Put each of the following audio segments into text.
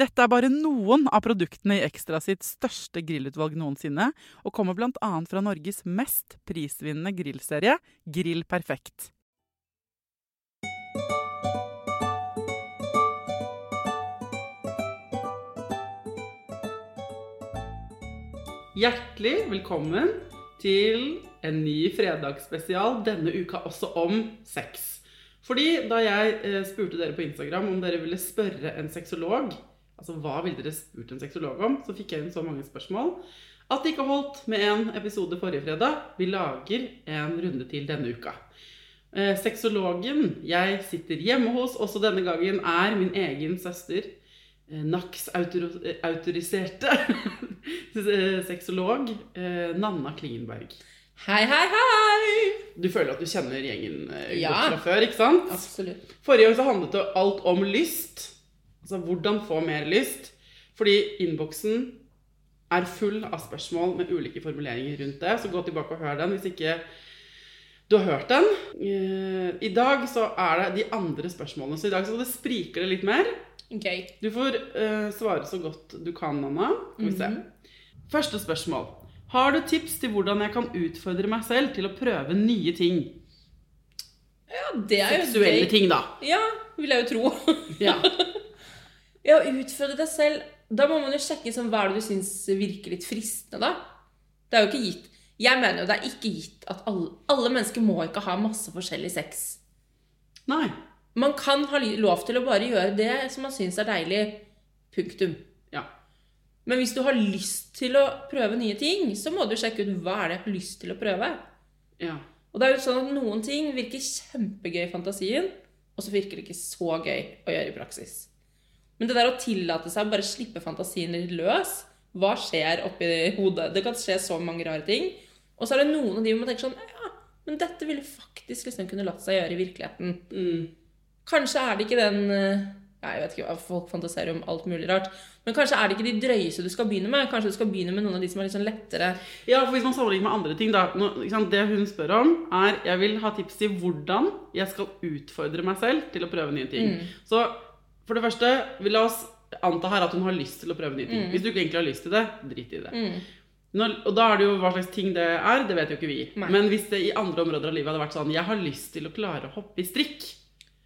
Dette er bare noen av produktene i Ekstra sitt største grillutvalg noensinne, og kommer bl.a. fra Norges mest prisvinnende grillserie, Grill Perfekt. Hjertelig velkommen til en ny fredagsspesial, denne uka også om sex. Fordi da jeg eh, spurte dere på Instagram om dere ville spørre en sexolog, altså hva ville dere spurt en sexolog om, så fikk jeg inn så mange spørsmål at det ikke holdt med en episode forrige fredag. Vi lager en runde til denne uka. Eh, sexologen jeg sitter hjemme hos også denne gangen, er min egen søster. eh, NACS-autoriserte sexolog eh, Nanna Klingenberg. Hei, hei, hei! Du føler at du kjenner gjengen godt Ja. fra før, ikke sant? Absolutt. Forrige gang så handlet det alt om lyst. Altså hvordan få mer lyst. Fordi innboksen er full av spørsmål med ulike formuleringer rundt det. Så gå tilbake og hør den hvis ikke du har hørt den. Eh, I dag så er det de andre spørsmålene. Så i dag så det spriker det litt mer. Ok. Du får uh, svare så godt du kan, Anna. Skal vi se. Første spørsmål. Har du tips til hvordan jeg kan utfordre meg selv til å prøve nye ting? Ja, det er jo Seksuelle ting, da. Ja, vil jeg jo tro. Ja. ja, å utfordre deg selv Da må man jo sjekke sånn, hva er det du syns virker litt fristende, da. Det er jo ikke gitt. Jeg mener jo det er ikke gitt at alle, alle mennesker må ikke ha masse forskjellig sex. Nei. Man kan ha lov til å bare gjøre det som man syns er deilig. Punktum. Ja. Men hvis du har lyst til å prøve nye ting, så må du sjekke ut hva er det jeg har lyst til å prøve. Ja. Og det er jo sånn at noen ting virker kjempegøy i fantasien, og så virker det ikke så gøy å gjøre i praksis. Men det der å tillate seg å bare slippe fantasien litt løs Hva skjer oppi hodet? Det kan skje så mange rare ting. Og så er det noen av de hvor man tenker sånn Ja, men dette ville faktisk liksom kunne latt seg gjøre i virkeligheten. Mm. Kanskje er det ikke den eh, ja, Jeg vet ikke folk fantaserer om alt mulig rart. Men kanskje er det ikke de drøyeste du skal begynne med. Kanskje du skal begynne med noen av de som er litt sånn lettere. Ja, for Hvis man sammenligner med andre ting da, nå, Det hun spør om, er jeg vil ha tips til hvordan jeg skal utfordre meg selv til å prøve nye ting. Så for det første, vi la oss anta her at hun har lyst til å prøve nye ting. Hvis du ikke egentlig har lyst til det, drit i det. Nå, og da er det jo hva slags ting det er, det vet jo ikke vi. Nei. Men hvis det i andre områder av livet hadde vært sånn jeg har lyst til å klare å hoppe i strikk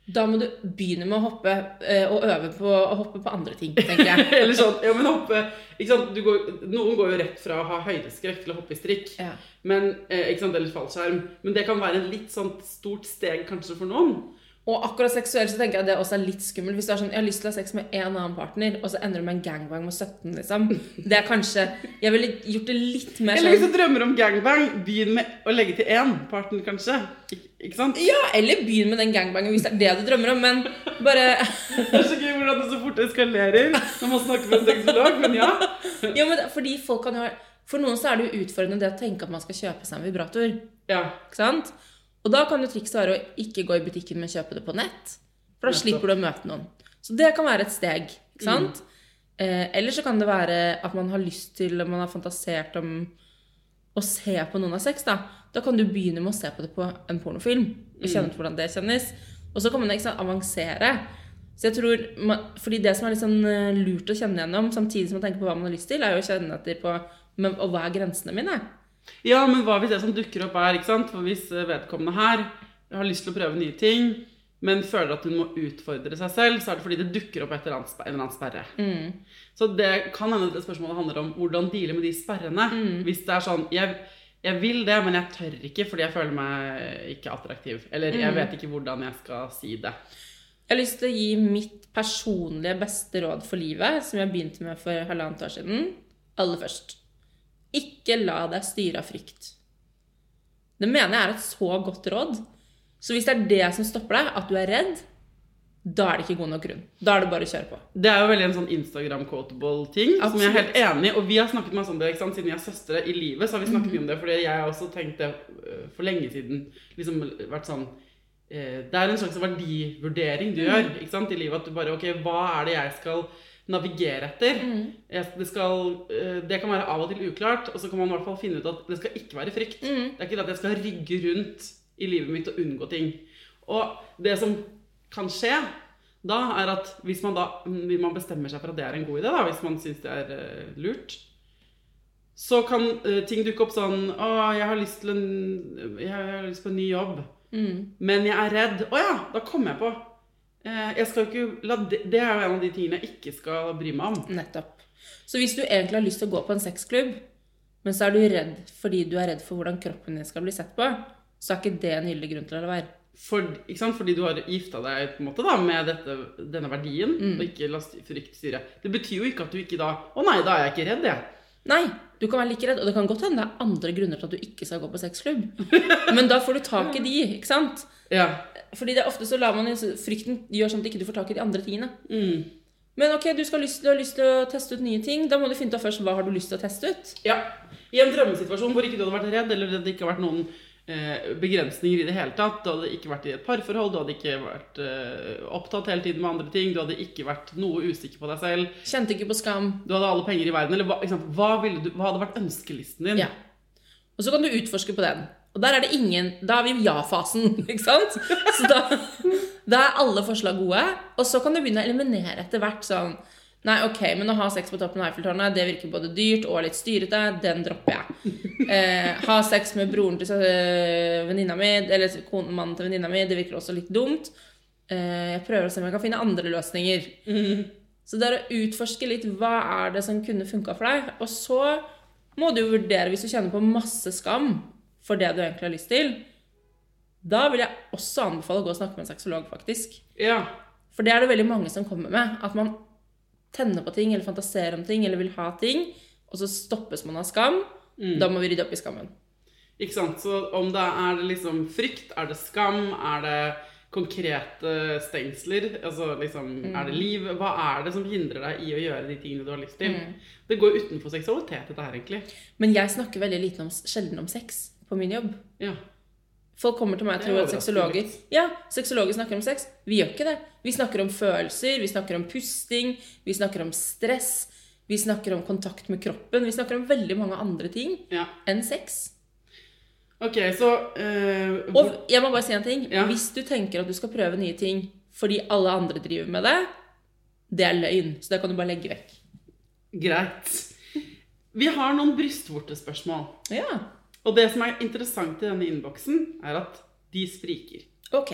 Da må du begynne med å hoppe eh, og øve på å hoppe på andre ting, tenker jeg. Eller sånn, ja, men hoppe ikke sant? Du går, Noen går jo rett fra å ha høydeskrekk til å hoppe i strikk. Ja. Men, eh, ikke sant, Eller fallskjerm. Men det kan være et litt sånn stort steg kanskje for noen. Og akkurat seksuelt så tenker jeg det også er litt skummelt. Hvis du er sånn, jeg har lyst til å ha sex med en annen partner, og så ender du med en gangbang med 17, liksom. Det er kanskje Jeg ville gjort det litt mer sånn Eller hvis du drømmer om gangbang, begynn med å legge til én partner, kanskje. Ik ikke sant? Ja, eller begynn med den gangbangen hvis det er det du drømmer om, men bare Det er så gøy hvordan det så fort eskalerer når man snakker med en sexolog, men ja. Ja, men fordi folk kan ha For noen så er det jo utfordrende det å tenke at man skal kjøpe seg en vibrator. Ja. Ikke sant? Og da kan jo trikset være å ikke gå i butikken, men kjøpe det på nett. For da slipper du å møte noen. Så det kan være et steg. ikke sant? Mm. Eh, eller så kan det være at man har lyst til, man har fantasert om å se på noen av sex. Da Da kan du begynne med å se på det på en pornofilm. Og kjenne mm. hvordan det kjennes. Og så kan man ikke sant, avansere. Så jeg tror, man, fordi Det som er litt sånn eh, lurt å kjenne gjennom, samtidig som man tenker på hva man har lyst til, er jo å kjenne etter på men, og hva er grensene mine. Ja, men hva hvis det som dukker opp er, ikke sant? For hvis eh, vedkommende her har lyst til å prøve nye ting, men føler at hun må utfordre seg selv, så er det fordi det dukker opp et eller annet, en eller annen sperre. Så det kan hende det spørsmålet handler om hvordan deale med de sperrene. Hvis det er sånn jeg, jeg vil det, men jeg tør ikke fordi jeg føler meg ikke attraktiv. Eller jeg vet ikke hvordan jeg skal si det. Jeg har lyst til å gi mitt personlige beste råd for livet, som jeg begynte med for halvannet år siden. Aller først. Ikke la deg styre av frykt. Det mener jeg er et så godt råd. Så hvis det er det som stopper deg, at du er redd, da er det ikke god nok grunn. Da er det bare å kjøre på. Det er jo veldig en sånn Instagram-quotable ting, som jeg er helt enig i. Og vi har snakket masse om det, ikke sant? siden vi er søstre i livet, så har vi snakket mye om det. Fordi jeg har også tenkt det øh, for lenge siden. Liksom vært sånn eh, Det er en slags verdivurdering du gjør ikke sant, i livet. At du bare Ok, hva er det jeg skal navigere etter? Mm. det, skal, eh, det kan være av og til uklart, og så kan man i hvert fall finne ut at det skal ikke være frykt. Det er ikke det at jeg skal rygge rundt i livet mitt og unngå ting. Og det som kan skje da, er at hvis man da hvis man bestemmer seg for at det er en god idé, da, hvis man syns det er eh, lurt, så kan eh, ting dukke opp sånn Å, jeg har lyst til en, jeg har lyst på en ny jobb, men jeg er redd. Å ja, da kommer jeg på. Eh, jeg skal ikke det, det er jo en av de tingene jeg ikke skal bry meg om. Nettopp. Så hvis du egentlig har lyst til å gå på en sexklubb, men så er du redd fordi du er redd for hvordan kroppen din skal bli sett på, så er ikke det en gyldig grunn til å la være. For? Fordi du har gifta deg på en måte da, med dette, denne verdien, og ikke la frykt styre. Det betyr jo ikke at du ikke da Å nei, da er jeg ikke redd, jeg. Nei, du kan være like redd, og det kan godt hende det er andre grunner til at du ikke skal gå på sexklubb. Men da får du tak i de, ikke sant? Ja. Fordi det er ofte så lar man frykten gjør sånn at ikke du får tak i de andre tingene. Mm. Men ok, du, lyst, du har lyst til å teste ut nye ting, da må du finne ut først hva har du lyst til å teste ut. ja. I en drømmesituasjon hvor ikke du hadde vært redd, eller det ikke har vært noen begrensninger i det hele tatt, du hadde ikke vært i et parforhold, du hadde ikke vært eh, opptatt hele tiden med andre ting, du hadde ikke vært noe usikker på deg selv, Kjente ikke på skam. du hadde alle penger i verden, eller hva? Hva, ville du, hva hadde vært ønskelisten din? Ja. Og så kan du utforske på den. Og der er det ingen Da er vi i ja-fasen, ikke sant? Så da, da er alle forslag gode. Og så kan du begynne å eliminere etter hvert sånn Nei, ok, men å ha sex på toppen av Eiffeltårnet, det virker både dyrt og litt styrete. Den dropper jeg. Eh, ha sex med broren til eh, venninna mi, eller mannen til venninna mi, det virker også litt dumt. Eh, jeg prøver å se om jeg kan finne andre løsninger. Så det er å utforske litt hva er det som kunne funka for deg. Og så må du jo vurdere, hvis du kjenner på masse skam for det du egentlig har lyst til, da vil jeg også anbefale å gå og snakke med en sexolog, faktisk. Ja. For det er det veldig mange som kommer med. At man tenner på ting, eller fantaserer om ting, eller vil ha ting, og så stoppes man av skam. Da må vi rydde opp i skammen. Ikke sant? Så om det er liksom frykt, er det skam, er det konkrete stengsler, altså liksom, er det liv? Hva er det som hindrer deg i å gjøre de tingene du har lyst til? Det går utenfor seksualitet, dette her, egentlig. Men jeg snakker veldig lite om, sjelden om sex på min jobb. Ja. Folk kommer til meg og tror at sexologer. Ja, sexologer snakker om sex. Vi gjør ikke det. Vi snakker om følelser, vi snakker om pusting, vi snakker om stress, vi snakker om kontakt med kroppen. Vi snakker om veldig mange andre ting ja. enn sex. Ok, så uh, hvor- Og jeg må bare si en ting. Ja. Hvis du tenker at du skal prøve nye ting fordi alle andre driver med det, det er løgn. Så det kan du bare legge vekk. Greit. Vi har noen brystvortespørsmål. Ja, Og det som er interessant i denne innboksen, er at de spriker. ok.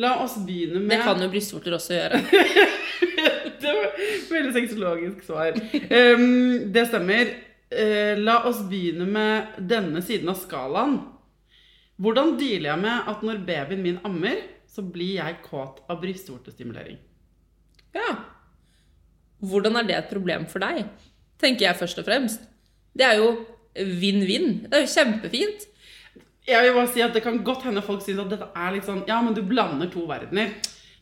La oss begynne med Det kan jo brystvorter også gjøre. Det var et veldig sexologisk svar. Um, det stemmer. Uh, la oss begynne med denne siden av skalaen. Hvordan dealer jeg med at når babyen min ammer, så blir jeg kåt av brystvortestimulering? Ja. Hvordan er det et problem for deg? Tenker jeg først og fremst. Det er jo vinn-vinn. Det er jo kjempefint. Jeg vil bare si at Det kan godt hende folk syns at dette er litt sånn Ja, men du blander to verdener.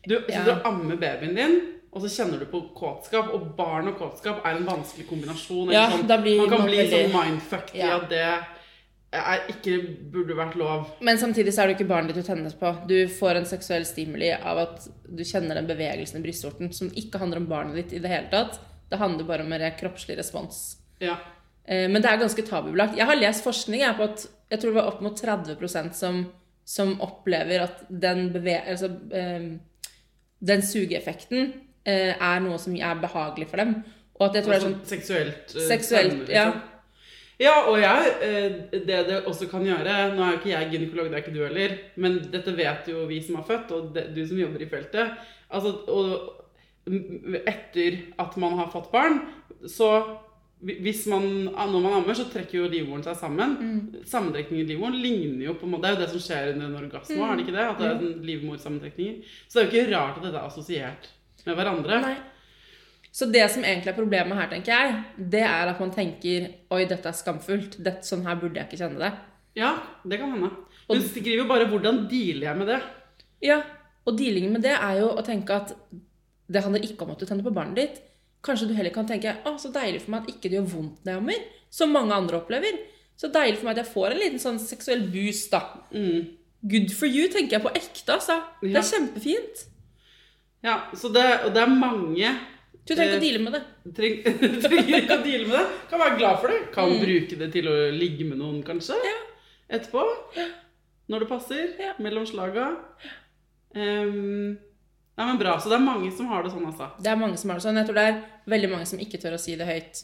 Du sitter Ja. og ammer babyen din, og så kjenner du på kåtskap. Og barn og kåtskap er en vanskelig kombinasjon. Ja, sånn. man kan bli veldig- sånn mindfucked i Ja. at det er ikke burde vært lov. Men samtidig så er det ikke barnet ditt du tennes på. Du får en seksuell stimuli av at du kjenner den bevegelsen i brystvorten som ikke handler om barnet ditt i det hele tatt. Det handler bare om en kroppslig respons. Ja. Eh, Men det er ganske tabubelagt. Jeg har lest forskning jeg, på at jeg tror det var opp mot 30% som, som opplever at den, beve altså, eh, den sugeeffekten eh, er noe som er behagelig for dem. Og at jeg tror det er sånn seksuelt. seksuelt spennende, Ja. liksom. Ja, og jeg, det det også kan gjøre Nå er jo ikke jeg gynekolog, det er ikke du heller, men dette vet jo vi som har født, og det, du som jobber i feltet. Altså, og etter at man har fått barn, så hvis man, når man ammer, så trekker jo livmoren seg sammen. Mm. Sammentrekningen i livmoren ligner jo på Det er jo det som skjer under en orgasme, Mm. er det ikke det? At det er sånn livmorsammentrekninger. Så det er jo ikke rart at dette er assosiert med hverandre. Nei. Så det som egentlig er problemet her, tenker jeg, det er at man tenker Oi, dette er skamfullt. Dette, sånn her burde jeg ikke kjenne det. Ja, det kan hende. Hun skriver jo bare 'hvordan dealer jeg med det'? Ja, og dealingen med det er jo å tenke at det handler ikke om at du tenner på barnet ditt. Kanskje du heller kan tenke å, så deilig for meg at ikke det gjør vondt når jeg ammer, som mange andre opplever. Så deilig for meg at jeg får en liten sånn seksuell boost, da. Mm. Good for you, tenker jeg på ekte, altså. Det er kjempefint. Ja, så det, og det er mange Du trenger ikke Eh, å deale med det. treng, trenger ikke å deale med det. Kan være glad for det. Kan bruke det til å ligge med noen, kanskje. Ja. Etterpå. Når det passer. Ja. Mellom slaga. Um, Nei, men bra. Så det er mange som har det sånn, altså. Det er mange som har det sånn. Jeg tror det er veldig mange som ikke tør å si det høyt.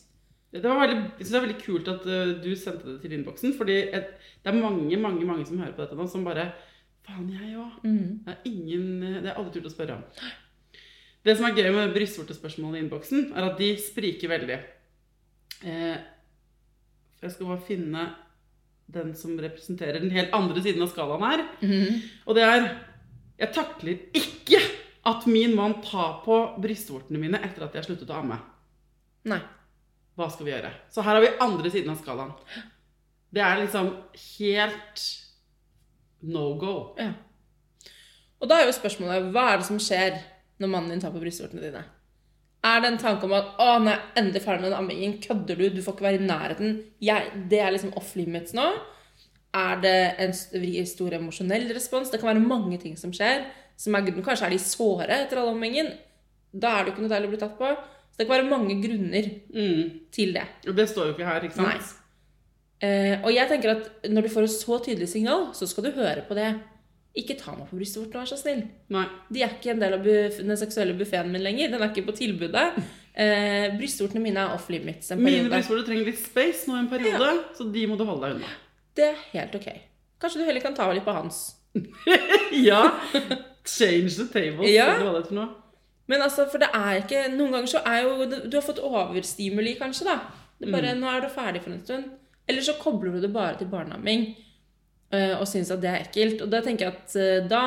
Det var veldig, jeg synes det er veldig kult at uh, du sendte det til innboksen, fordi et, det er mange, mange mange som hører på dette nå, som bare Faen, jeg òg. Mm. Det er ingen Det har aldri turt å spørre om. Det som er gøy med brystvortespørsmålene i innboksen, er at de spriker veldig. Eh, jeg skal bare finne den som representerer den helt andre siden av skalaen her. Mm. Og det er Jeg takler ikke at min mann tar på brystvortene mine etter at jeg sluttet å amme. Nei. Hva skal vi gjøre? Så her har vi andre siden av skalaen. Det er liksom helt no go. Ja. Og da er jo spørsmålet hva er det som skjer når mannen din tar på brystvortene dine? Er det en tanke om at 'Å, jeg endelig ferdig med den ammingen. Kødder du? Du får ikke være i nærheten.' Jeg, det er liksom off limits nå. Er det en stor emosjonell respons? Det kan være mange ting som skjer. Som er, kanskje er de såre etter all omhengen. Da er det jo ikke noe deilig å bli tatt på. Så det kan være mange grunner Mm. til det. Og det står jo ikke her, ikke sant? Nei. Eh, og jeg tenker at når du får et så tydelig signal, så skal du høre på det. Ikke ta meg på brystvorten, vær så snill. Nei. De er ikke en del av den seksuelle buffeen min lenger. Den er ikke på tilbudet. Eh, brystvortene mine er off limits en Mine periode. brystvorter trenger litt space nå en periode, så de må du holde deg unna. Det er helt ok. Kanskje du heller kan ta litt på hans. ja! Change the tables. Ja. eller Hva det er for noe. Men altså, for det er ikke Noen ganger så er jo Du har fått overstimuli, kanskje, da. Det er bare, Nå er du ferdig for en stund. Eller så kobler du det bare til barneamming eh, og syns at det er ekkelt. Og da tenker jeg at eh, da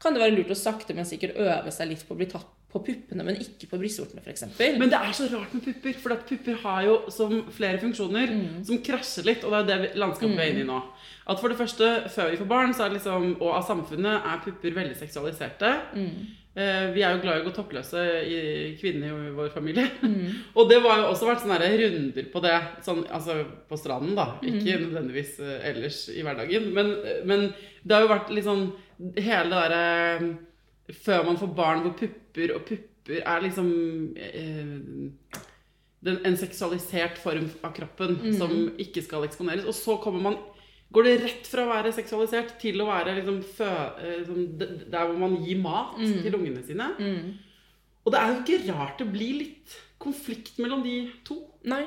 kan det være lurt å sakte, men sikkert øve seg litt på å bli tatt på puppene, men ikke på brystvortene, f.eks. Men det er så rart med pupper, for pupper har jo som flere funksjoner som krasjer litt, og det er det landskapet vi er inne i nå. At for det første, før vi får barn, så liksom, og av samfunnet, er pupper veldig seksualiserte. Mm. vi er jo glad i å gå toppløse i kvinner i vår familie. og det har jo også vært sånne der runder på det, sånn, altså på stranden da, ikke nødvendigvis eh, ellers i hverdagen. Men, men det har jo vært litt sånn, hele det derre før man får barn hvor pupper og pupper er liksom eh, den, en seksualisert form av kroppen som ikke skal eksponeres. Og så kommer man Går det rett fra å være seksualisert til å være liksom fø, sånn, der hvor man gir mat til ungene sine? Og det er jo ikke rart det blir litt konflikt mellom de to. Nei.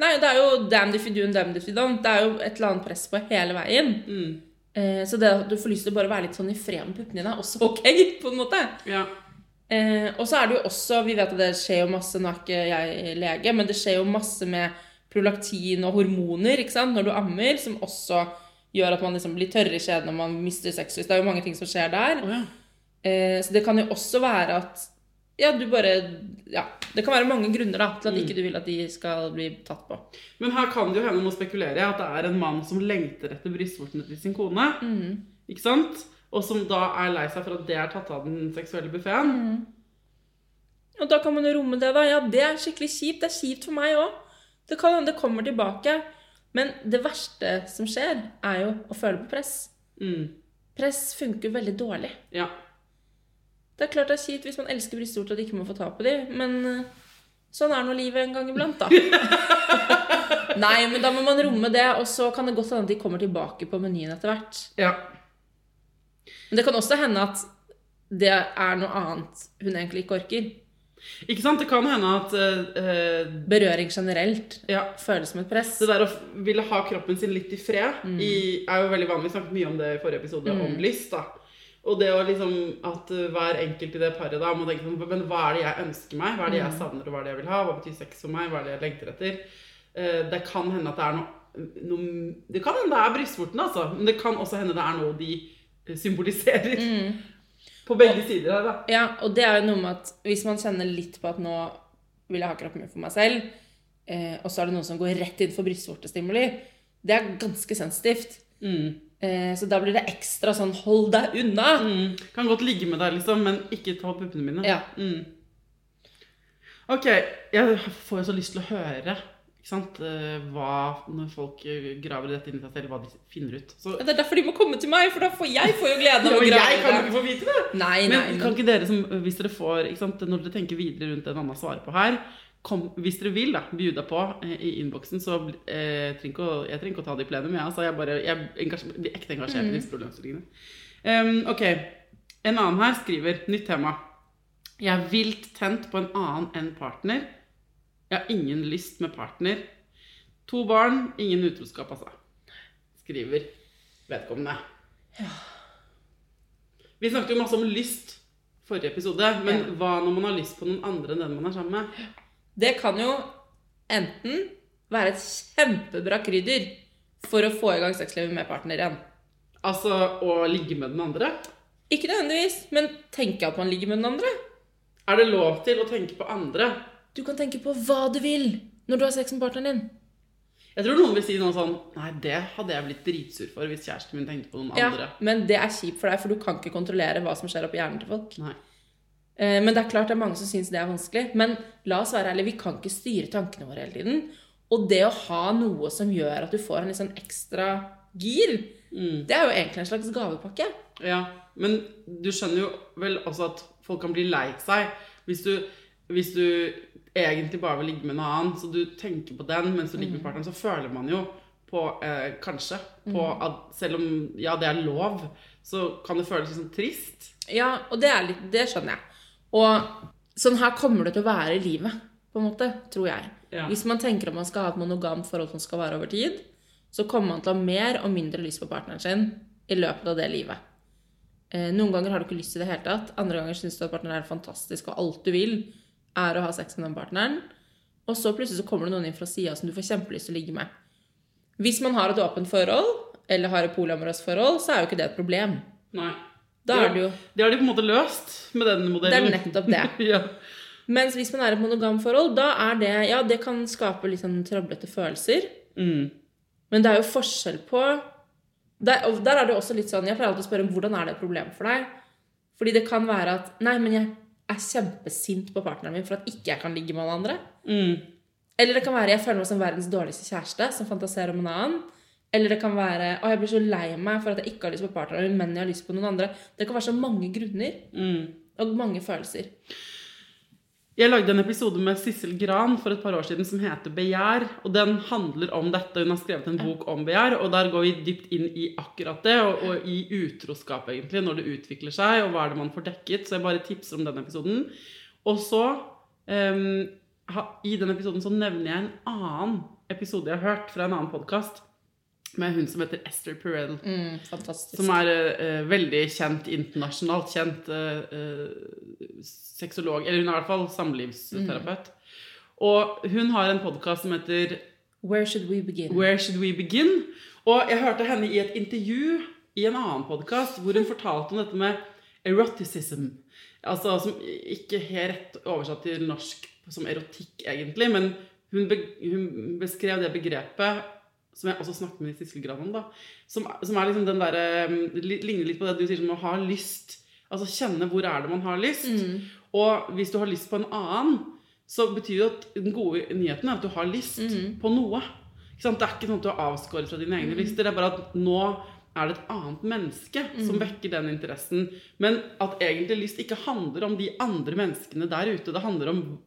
Nei, det er jo damn if you do and damn if you don't. Det er jo et eller annet press på hele veien. Mm. Eh, så det at du får lyst til å bare være litt sånn i fred med puppene dine, er også ok, på en måte. Ja. Eh, og så er det jo også Vi vet at det skjer jo masse, nå er ikke jeg lege, men det skjer jo masse med prolaktin og hormoner ikke sant, når du ammer, som også gjør at man liksom blir tørre i skjeden og man mister sexlyst. Det er jo mange ting som skjer der. Oh, ja. Eh, så det kan jo også være at ja, du bare Ja. Det kan være mange grunner da, til at ikke du vil at de skal bli tatt på. Men her kan det jo hende, nå spekulerer jeg, at det er en mann som lengter etter brystvortene til sin kone. Ikke sant? Og som da er lei seg for at det er tatt av den seksuelle buffeen. Og da kan man jo romme det, da. Ja, det er skikkelig kjipt. Det er kjipt for meg òg. Det kan hende det kommer tilbake. Men det verste som skjer, er jo å føle på press. Mm. Press funker veldig dårlig. Ja. Det er klart det er kjipt hvis man elsker brystvorter og ikke må få ta på dem, men eh, sånn er nå livet en gang iblant, da. Nei, men da må man romme det, og så kan det godt hende de kommer tilbake på menyen etter hvert. ja. Men det kan også hende at det er noe annet hun egentlig ikke orker. Ikke sant? Det kan hende at uh, Berøring generelt Ja. føles som et press. Det der å ville ha kroppen sin litt i fred i, er jo veldig vanlig. Vi snakket mye om det i forrige episode, om lyst. da. Og det å liksom at hver enkelt i det paret da må tenke sånn Men hva er det jeg ønsker meg? Hva er det jeg savner, og hva er det jeg vil ha? Hva betyr sex for meg? Hva er det jeg lengter etter? Uh, det kan hende at det er noe, noe Det kan hende det er brystvorten, altså. Men det kan også hende det er noe de symboliserer. På begge sider her, da. Ja, og det er jo noe med at hvis man kjenner litt på at nå vil jeg ha kroppen min for meg selv, eh, og så er det noen som går rett inn for brystvortestimuli, det er ganske sensitivt. Mm. Eh, så da blir det ekstra sånn hold deg unna. Mm. Kan godt ligge med deg, liksom, men ikke ta puppene mine. Ja. Mm. Ok, jeg får jo så lyst til å høre hva, når folk eh, graver dette inn i seg selv, hva de finner ut. Så, Det er derfor de må komme til meg, for da får jeg får jo gleden av å grave jeg kan jo ikke få vite det! Nei, nei, Men kan ikke dere som, hvis dere får, sant, når dere tenker videre rundt det annen svarer på her, kom, hvis dere vil da, bjuda på eh, i innboksen, så eh, trenger å, jeg trenger ikke å ta det i plenum, altså, jeg bare, jeg engasjer, blir ekte engasjert i disse problemstillingene. Um, ok, en annen her skriver, nytt tema. Jeg er vilt tent på en annen enn partner. Jeg har ingen lyst med partner. To barn, ingen utroskap, altså. Skriver vedkommende. Vi snakket jo masse om lyst forrige episode, men Ja. hva når man har lyst på noen andre enn den man er sammen med? det kan jo enten være et kjempebra krydder for å få i gang sexlivet med partneren. Altså å ligge med den andre? Ikke nødvendigvis, men tenke at man ligger med den andre. Er det lov til å tenke på andre? Du kan tenke på hva du vil når du har sex med partneren din. Jeg tror noen vil si noe sånn Nei, det hadde jeg blitt dritsur for hvis kjæresten min tenkte på noen Ja, andre. men det er kjipt for deg, for du kan ikke kontrollere hva som skjer oppi hjernen til folk. Nei. Eh, Men det er klart det er mange som syns det er vanskelig. Men la oss være ærlige, vi kan ikke styre tankene våre hele tiden. Og det å ha noe som gjør at du får en litt sånn ekstra gir, Mm. det er jo egentlig en slags gavepakke. Ja, men du skjønner jo vel også at folk kan bli lei seg hvis du, hvis du egentlig bare vil ligge med en annen, så du tenker på den mens du ligger med partneren, så føler man jo på, eh, kanskje, på at selv om, ja, det er lov, så kan det føles litt sånn trist. Ja, og det, er litt, det skjønner jeg. Og sånn her kommer det til å være i livet, på en måte, tror jeg. Ja. Hvis man tenker at man skal ha et monogamt forhold som skal vare over tid, så kommer man til å ha mer og mindre lyst på partneren sin i løpet av det livet. Eh, noen ganger har du ikke lyst i det hele tatt. Andre ganger syns du at partneren er fantastisk, og alt du vil, er å ha sex med den partneren. Og så plutselig så kommer det noen inn fra sida som du får kjempelyst til å ligge med. Hvis man har et åpent forhold, eller har et polyamorøst forhold, så er jo ikke det et problem. Nei. Da er det jo Det har de på en måte løst med den modellen. Det er nettopp det. ja. Mens hvis man er i et monogamt forhold, da er det Ja, det kan skape litt sånn trøblete følelser. Mm. Men det er jo forskjell på der, der er det også litt sånn Jeg pleier alltid å spørre hvordan er det et problem for deg. Fordi det kan være at Nei, men jeg er kjempesint på partneren min for at ikke jeg kan ligge med alle andre. Mm. Eller det kan være jeg føler meg som verdens dårligste kjæreste som fantaserer om en annen. Eller det kan være å, jeg blir så lei meg for at jeg ikke har lyst på partneren min, men jeg har lyst på noen andre. Det kan være så mange grunner Mm. og mange følelser. Jeg lagde en episode med Sissel Gran for et par år siden som heter Begjær. Og den handler om dette. Hun har skrevet en bok om begjær, og der går vi dypt inn i akkurat det. Og, og i utroskap, egentlig, når det utvikler seg, og hva er det man får dekket. Så jeg bare tipser om den episoden. Og så, um, ha, i den episoden, så nevner jeg en annen episode jeg har hørt fra en annen podkast. Med hun som heter Esther Perel. Mm. Som er uh, veldig kjent, internasjonalt kjent uh, sexolog. Eller hun er i hvert fall samlivsterapeut. Og hun har en podkast som heter Where should we begin? Where Should We Begin? Og jeg hørte henne i et intervju i en annen podkast hvor hun fortalte om dette med eroticism. Altså som ikke helt rett oversatt til norsk som erotikk, egentlig, men hun, be, hun beskrev det begrepet som jeg også snakket med Sissel Gran om, da. Som, som er liksom den derre Ligner litt på det du sier som å ha lyst. Altså kjenne hvor er det man har lyst. Og hvis du har lyst på en annen, så betyr jo at den gode nyheten er at du har lyst på noe. Det er ikke sånn at du er avskåret fra dine Mm. egne lister. Det er bare at nå er det et annet menneske Mm. som vekker den interessen. Men at egentlig lyst ikke handler om de andre menneskene der ute. Det handler om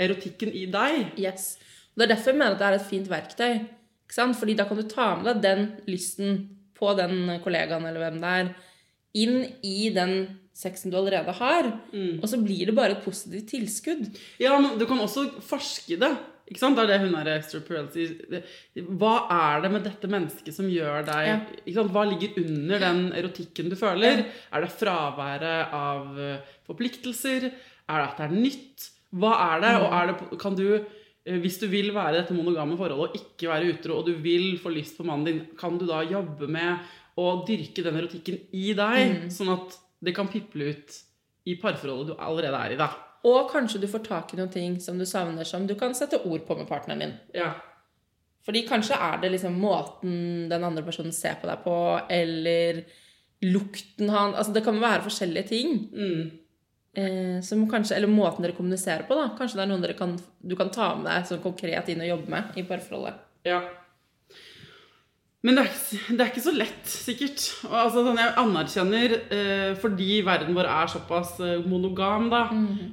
erotikken i deg. Yes. Det er derfor jeg mener at det er et fint verktøy. Fordi da kan du ta med deg den lysten på den kollegaen eller hvem det er, inn i den sexen du allerede har. Og så blir det bare et positivt tilskudd. Ja, men du kan også forske det. Ikke sant? Det er det hun er sier. Hva er det med dette mennesket som gjør deg Ja. ikke sant? Hva ligger under den erotikken du føler? Er det fraværet av forpliktelser? Er det at det er nytt? Hva er det? Og er det, kan du, hvis du vil være i dette monogame forholdet og ikke være utro, og du vil få lyst på mannen din, kan du da jobbe med å dyrke den erotikken i deg, sånn at det kan piple ut i parforholdet du allerede er i, da? Og kanskje du får tak i noen ting som du savner, som du kan sette ord på med partneren din. Ja. Fordi kanskje er det liksom måten den andre personen ser på deg på, eller lukten han Altså det kan være forskjellige ting. Mm. Eh, som kanskje, eller måten dere kommuniserer på, da. Kanskje det er noen dere kan, du kan ta med deg sånn konkret inn og jobbe med i parforholdet. Ja. Men det er, det er ikke så lett, sikkert. Og altså, sånn, jeg anerkjenner, eh, fordi verden vår er såpass eh, monogam, da,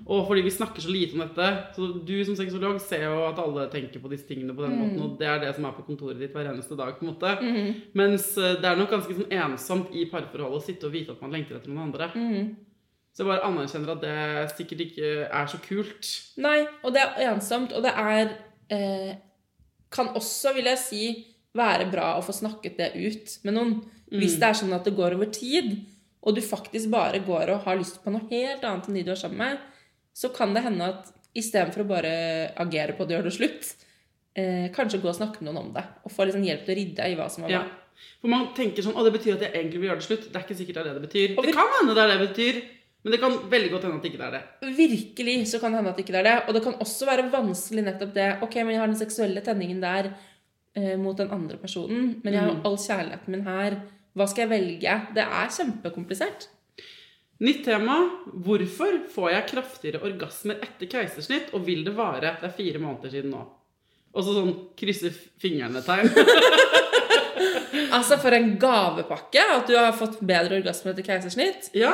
og fordi vi snakker så lite om dette Så du som sexolog ser jo at alle tenker på disse tingene på den måten, og det er det som er på kontoret ditt hver eneste dag. på en måte. Mens eh, det er nok ganske sånn ensomt i parforholdet å sitte og vite at man lengter etter noen andre. Så jeg bare anerkjenner at det sikkert ikke er så kult. Nei, og det er ensomt, og det er eh, Kan også, vil jeg si, være bra å få snakket det ut med noen. Hvis det er sånn at det går over tid, og du faktisk bare går og har lyst på noe helt annet enn de du er sammen med, så kan det hende at istedenfor å bare agere på det og gjøre det slutt, eh, kanskje gå og snakke med noen om det. Og få liksom hjelp til å rydde i hva som var Ja. For man tenker sånn Å, det betyr at jeg egentlig vil gjøre det slutt. Det er ikke sikkert det er det det betyr. Det kan hende det er det det betyr, men det kan veldig godt hende at det ikke er det. Virkelig så kan det hende at det ikke er det. Og det kan også være vanskelig nettopp det Ok, men jeg har den seksuelle tenningen der eh, mot den andre personen, men jeg har jo all kjærligheten min her. Hva skal jeg velge? Det er kjempekomplisert. Nytt tema. Hvorfor får jeg kraftigere orgasmer etter keisersnitt, og vil det vare? Det er fire måneder siden nå. Og så sånn krysse fingrene-tegn. Altså, for en gavepakke at du har fått bedre orgasme etter keisersnitt. ja?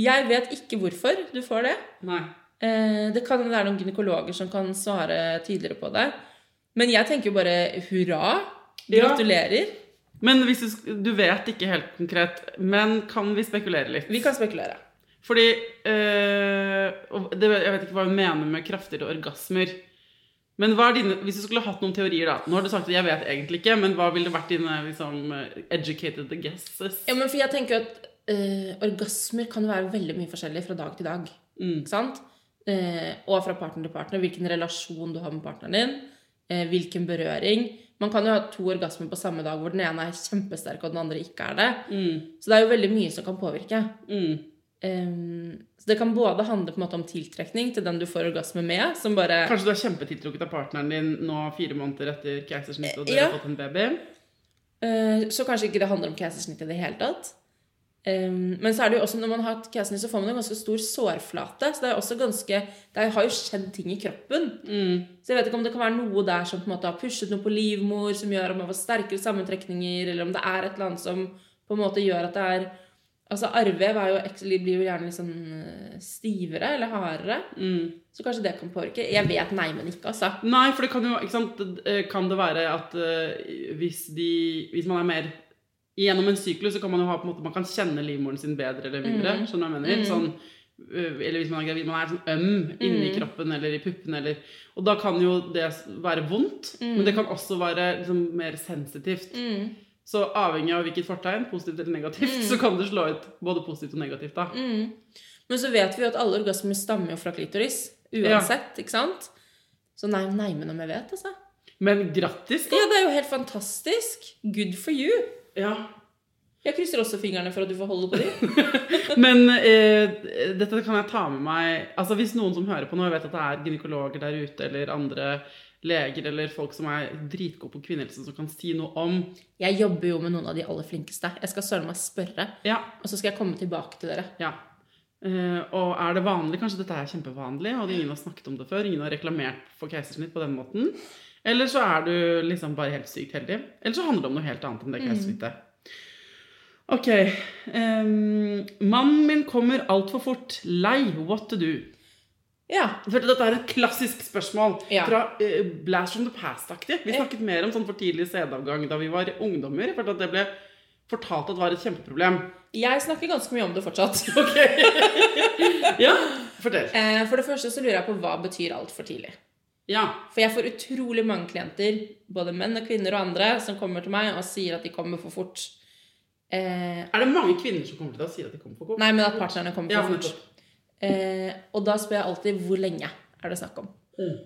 Jeg vet ikke hvorfor du får det. Nei. Eh, det kan være noen gynekologer som kan svare tydeligere på det. Men jeg tenker jo bare hurra. Ja. Gratulerer. Men hvis du, du vet ikke helt konkret, men kan vi spekulere litt? Vi kan spekulere. Fordi øh, det, Jeg vet ikke hva hun mener med kraftigere orgasmer. Men dine, Hvis du skulle hatt noen teorier, da Nå har du sagt at jeg vet egentlig ikke, men hva ville vært dine liksom, educated guesses? Ja, men for jeg tenker at eh, orgasmer kan jo være veldig mye forskjellig fra dag til dag. Mm. Ikke sant? Eh, og fra partner til partner. Hvilken relasjon du har med partneren din. Eh, hvilken berøring. Man kan jo ha to orgasmer på samme dag hvor den ene er kjempesterk og den andre ikke er det. Mm. Så det er jo veldig mye som kan påvirke. Mm. Um, så det kan både handle på en måte om tiltrekning til den du får orgasme med, som bare Kanskje du er kjempetiltrukket av partneren din nå fire måneder etter keisersnitt, og dere Ja. har fått en baby? Eh, Så kanskje ikke det handler om keisersnitt i det hele tatt. Um, men så er det jo også når man har keisersnitt, så får man en ganske stor sårflate. Så det er også ganske Det har jo skjedd ting i kroppen. Så jeg vet ikke om det kan være noe der som på en måte har pushet noe på livmor, som gjør at man får sterkere sammentrekninger, eller om det er et eller annet som på en måte gjør at det er Altså arrvev jo, blir jo gjerne litt sånn eh, stivere eller hardere. Så kanskje det kan påvirke. Jeg vet nei, men ikke, altså. Nei, for det kan jo ikke sant, eh, Kan det være at eh, hvis, de, hvis man er mer Gjennom en syklus så kan man jo ha på en måte Man kan kjenne livmoren sin bedre eller mindre. Skjønner du hva jeg mener? Sånn, øh, eller hvis man er gravid, man er sånn øm inni kroppen eller i puppene. Eller, og da kan jo det være vondt, men det kan også være liksom, mer sensitivt. Så avhengig av hvilket fortegn, positivt eller negativt, så kan det slå ut både positivt og negativt. da. Men så vet vi jo at alle orgasmer stammer jo fra klitoris. Uansett, ikke sant? Så nei, nei, men om jeg vet, altså. Men grattis, da! Ja, det er jo helt fantastisk. Good for you. Ja. Jeg krysser også fingrene for at du får holde på dem. Men eh, dette kan jeg ta med meg Altså Hvis noen som hører på nå, vet at det er gynekologer der ute, eller andre leger eller folk som er dritgode på kvinnehelse, som kan si noe om Jeg jobber jo med noen av de aller flinkeste. Jeg skal søren meg spørre, Ja. og så skal jeg komme tilbake til dere. ja. Eh, og er det vanlig? Kanskje dette er kjempevanlig, og ingen har snakket om det før? Ingen har reklamert for keisersnitt på den måten? Eller så er du liksom bare helt sykt heldig. Eller så handler det om noe helt annet. enn det så vite. Ok. Um, mannen min kommer altfor fort. Lei. What to do? Ja. For Dette er et klassisk spørsmål Ja. fra uh, Blast from the Past-aktig. Vi snakket mer om sånn for tidlig sædavgang da vi var ungdommer. For at det ble fortalt at det var et kjempeproblem. Jeg snakker ganske mye om det fortsatt. Ok. Ja, fortell. Eh, For det første så lurer jeg på hva betyr altfor tidlig. Ja. For jeg får utrolig mange klienter, både menn og kvinner og andre, som kommer til meg og sier at de kommer for fort. Eh, Er det mange kvinner som kommer til deg og sier at de kommer for fort? nei, men at partnerne kommer Ja, for fort. Eh, og da spør jeg alltid hvor lenge er det snakk om. Mm.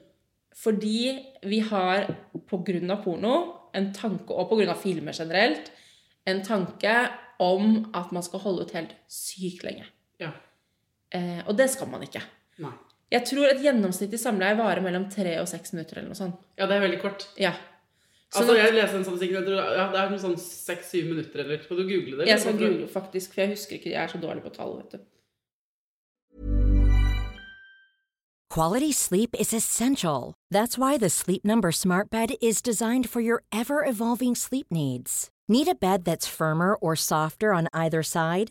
Fordi vi har pga. porno en tanke, og pga. filmer generelt, en tanke om at man skal holde ut helt sykt lenge. Ja. Eh, og det skal man ikke. Nei. Jeg tror et gjennomsnittlig samleie varer mellom tre og seks minutter. eller noe sånt. Ja, det er veldig kort. Ja. Så Altså, jeg leste en sånn tror, ja, det er noe sånn seks-syv minutter, eller skal du google det? jeg skal google faktisk, for jeg husker ikke, jeg er så dårlig på tall. vet du. Quality sleep is essential. That's why the Sleep Number Smart Bed is designed for your ever evolving sleep needs. Need a bed that's firmer or softer on either side?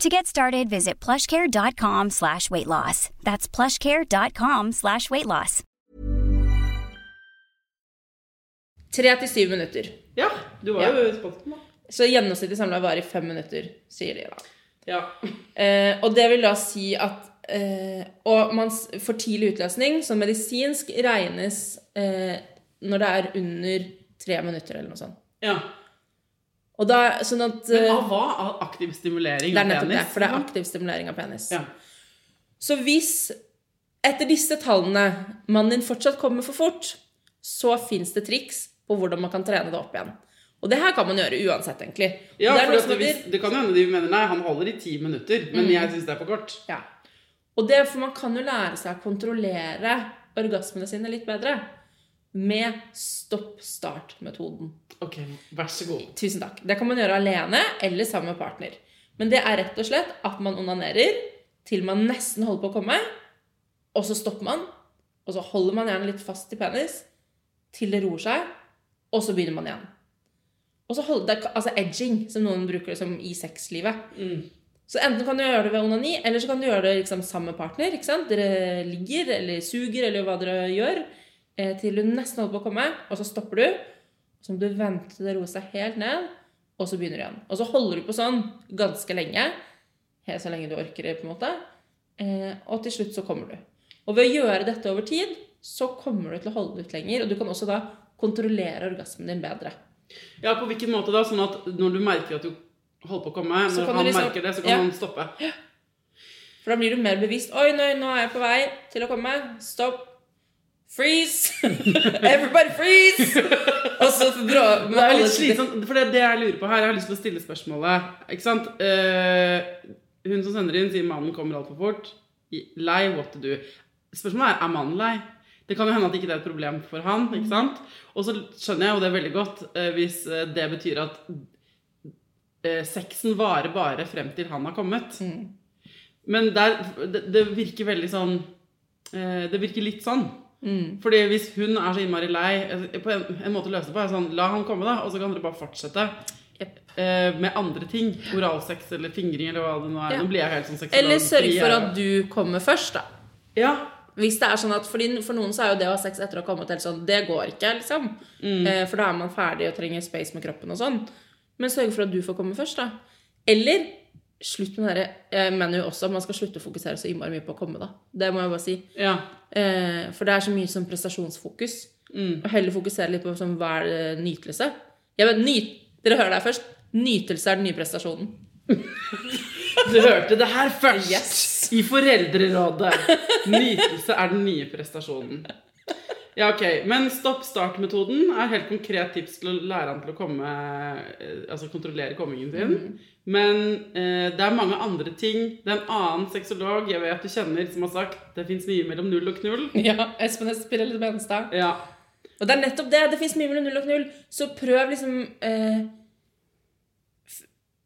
To get started, visit plushcare.com slash weight loss. That's plushcare.com slash weight loss. Tre til syv minutter. Ja, du var Ja. jo spot on, da. Så gjennomsnittlig samla varer i fem minutter, sier de da. Ja. Eh, og det vil da si at eh, Og man får for tidlig utløsning, som medisinsk, regnes eh, når det er under tre minutter eller noe sånt. ja. Og da, sånn at Men eh, hva? Av aktiv stimulering Det er nettopp det, for det er aktiv stimulering av penis. Ja. Så hvis etter disse tallene mannen din fortsatt kommer for fort, så fins det triks på hvordan man kan trene det opp igjen. Og det her kan man gjøre uansett, egentlig. Ja, det, er for det, det kan hende de mener nei, han holder i ti minutter, men Mm. jeg syns det er for kort. Ja. Og det, for man kan jo lære seg å kontrollere orgasmene sine litt bedre med stopp-start-metoden. Ok, vær så god. Tusen takk. Det kan man gjøre alene eller sammen med partner. Men det er rett og slett at man onanerer til man nesten holder på å komme, og så stopper man, og så holder man gjerne litt fast i penis til det roer seg, og så begynner man igjen. Og så holder det altså edging, som noen bruker det som i sexlivet. Mm. Så enten kan du gjøre det ved onani, eller så kan du gjøre det liksom sammen med partner. Dere ligger eller suger eller hva dere gjør, til du nesten holder på å komme, og så stopper du. Så må du vente til det roer seg helt ned, og så begynner du igjen. Og så holder du på sånn ganske lenge, helt så lenge du orker det, på en måte. Eh, og til slutt så kommer du. Og ved å gjøre dette over tid, så kommer du til å holde ut lenger, og du kan også da kontrollere orgasmen din bedre. Ja, på hvilken måte da? Sånn at når du merker at du holder på å komme, når han du liksom- merker det, så kan ja. han stoppe. For da blir du mer bevisst. Oi, nå, nå er jeg på vei til å komme. Stopp. Freeze! Everybody freeze! Og så brå, Det er litt slitsomt, for det det jeg lurer på her. Jeg har lyst til å stille spørsmålet. Ikke sant? Uh, hun som sender inn, sier mannen kommer altfor fort. Lei, what to do? Spørsmålet er er mannen lei. Det kan jo hende at ikke det er et problem for han. ikke sant? Og så skjønner jeg jo det veldig godt uh, hvis eh, det betyr at uh, sexen varer bare frem til han har kommet. Mm. Men der, det, det virker veldig sånn Det virker litt sånn. Mm. Fordi hvis hun er så innmari lei eh, På en, en måte å løse det på er sånn La han komme, da, og så kan dere bare fortsette. Yep. Eh, med andre ting. Oralsex eller fingring eller hva det nå er. Ja. Nå blir jeg helt sånn. Eller sørg for at du kommer først, da. Ja. Hvis det er sånn at, fordi For noen så er jo det å ha sex etter å ha kommet helt sånn Det går ikke, liksom. Eh, for da er man ferdig og trenger space med kroppen og sånn. Men sørg for at du får komme først, da. Eller slutt med det Jeg mener jo også at man skal slutte å fokusere så innmari mye på å komme, da. Det må jeg bare si. ja. Eh, for det er så mye sånn prestasjonsfokus. Og heller fokusere litt på sånn, hva er det nytelse. Jeg men nyt, Dere hører det her først. Nytelse er den nye prestasjonen. Du hørte det her først Yes. i Foreldrerådet. Nytelse er den nye prestasjonen. Ja, ok. Men stopp-start-metoden er helt konkret tips til å lære han til å komme eh, Altså kontrollere kommingen sin. Men eh, det er mange andre ting. Det er en annen sexolog jeg vet du kjenner, som har sagt det fins mye mellom null og knull. Ja, Espen Espirelli Benstad. Ja. Og det er nettopp det. Det fins mye mellom null og knull. Så prøv liksom eh,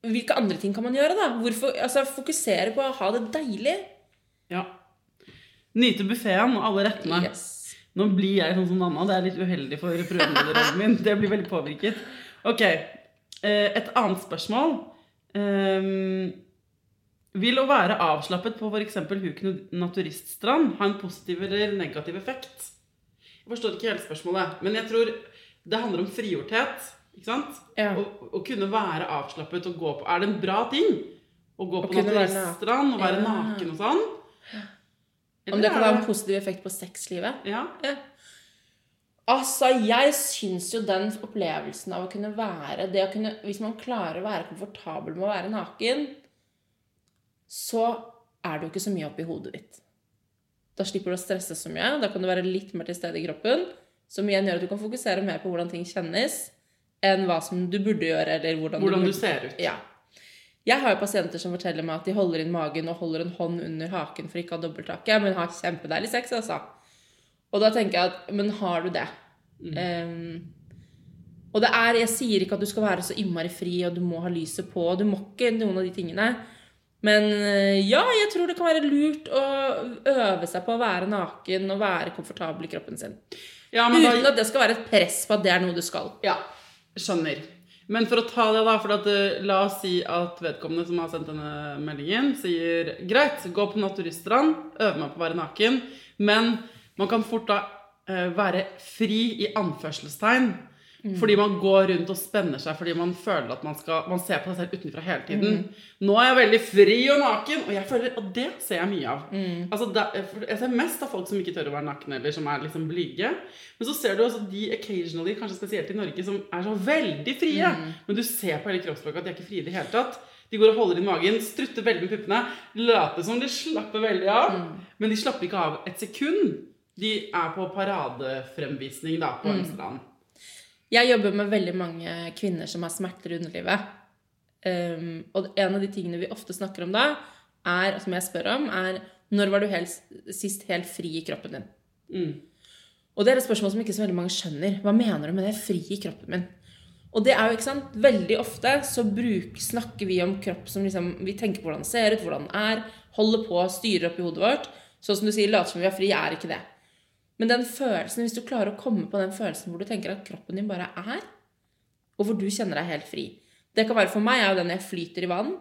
Hvilke andre ting kan man gjøre, da? Hvorfor, altså, fokusere på å ha det deilig. ja. Nyte buffeen og alle rettene. Yes. Nå blir jeg sånn som Nanna. Det er litt uheldig for prøvelederrollen min. Det blir veldig påvirket. Ok. eh, Et annet spørsmål. Ehm, Vil å være avslappet på f.eks. Huken naturiststrand ha en positiv eller negativ effekt? Jeg forstår ikke hele spørsmålet, men jeg tror det handler om frigjorthet. Ikke sant? Ja. Å, å kunne være avslappet og gå på Er det en bra ting? Å gå på naturiststrand og være Ja. naken og sånn? Om det kan ha en positiv effekt på sexlivet. Ja. Ja. Altså, jeg syns jo den opplevelsen av å kunne være det å kunne, Hvis man klarer å være komfortabel med å være naken, så er det jo ikke så mye oppi hodet ditt. Da slipper du å stresse så mye. Da kan du være litt mer til stede i kroppen. Som igjen gjør at du kan fokusere mer på hvordan ting kjennes, enn hva som du burde gjøre, eller hvordan, Hvordan du, du ser ut. Ja. Jeg har jo pasienter som forteller meg at de holder inn magen og holder en hånd under haken for ikke å ha dobbelthake, men har kjempedeilig sex, altså. Og da tenker jeg at Men har du det? Ehm, og det er Jeg sier ikke at du skal være så innmari fri, og du må ha lyset på, og du må ikke noen av de tingene. Men eh, ja, jeg tror det kan være lurt å øve seg på å være naken og være komfortabel i kroppen sin. Ja, men da- Uten at det skal være et press på at det er noe du skal. Ja, skjønner. Men for å ta det, da for at, eh, La oss si at vedkommende som har sendt denne meldingen, sier greit, gå på naturiststrand, øve meg på å være naken, men man kan fort da eh, være fri i anførselstegn. Fordi man går rundt og spenner seg fordi man føler at man skal Man ser på seg selv utenfra hele tiden. Nå er jeg veldig fri og naken, og jeg føler, og det ser jeg mye av. Altså, da, jeg ser mest av folk som ikke tør å være nakne, eller som er liksom blyge. Men så ser du også de occasionally, kanskje spesielt i Norge, som er så veldig frie. Men du ser på hele kroppsspråket at de er ikke frie i det hele tatt. De går og holder inn magen, strutter veldig med puppene, later som de slapper veldig av. Men de slapper ikke av et sekund. De er på paradefremvisning da, på strand. Jeg jobber med veldig mange kvinner som har smerter i underlivet. Um, og en av de tingene vi ofte snakker om da, er, som jeg spør om, er når var du helst, sist helt fri i kroppen din? Mm. Og det er et spørsmål som ikke så veldig mange skjønner. Hva mener du med det fri i kroppen min? Og det er jo, ikke sant, veldig ofte så bruk, snakker vi om kropp som liksom Vi tenker på hvordan den ser ut, hvordan den er, holder på, styrer opp i hodet vårt. Sånn som du sier, later som vi er fri, er ikke det. Men den følelsen, hvis du klarer å komme på den følelsen hvor du tenker at kroppen din bare er, og hvor du kjenner deg helt fri Det kan være for meg er jo den jeg flyter i vann.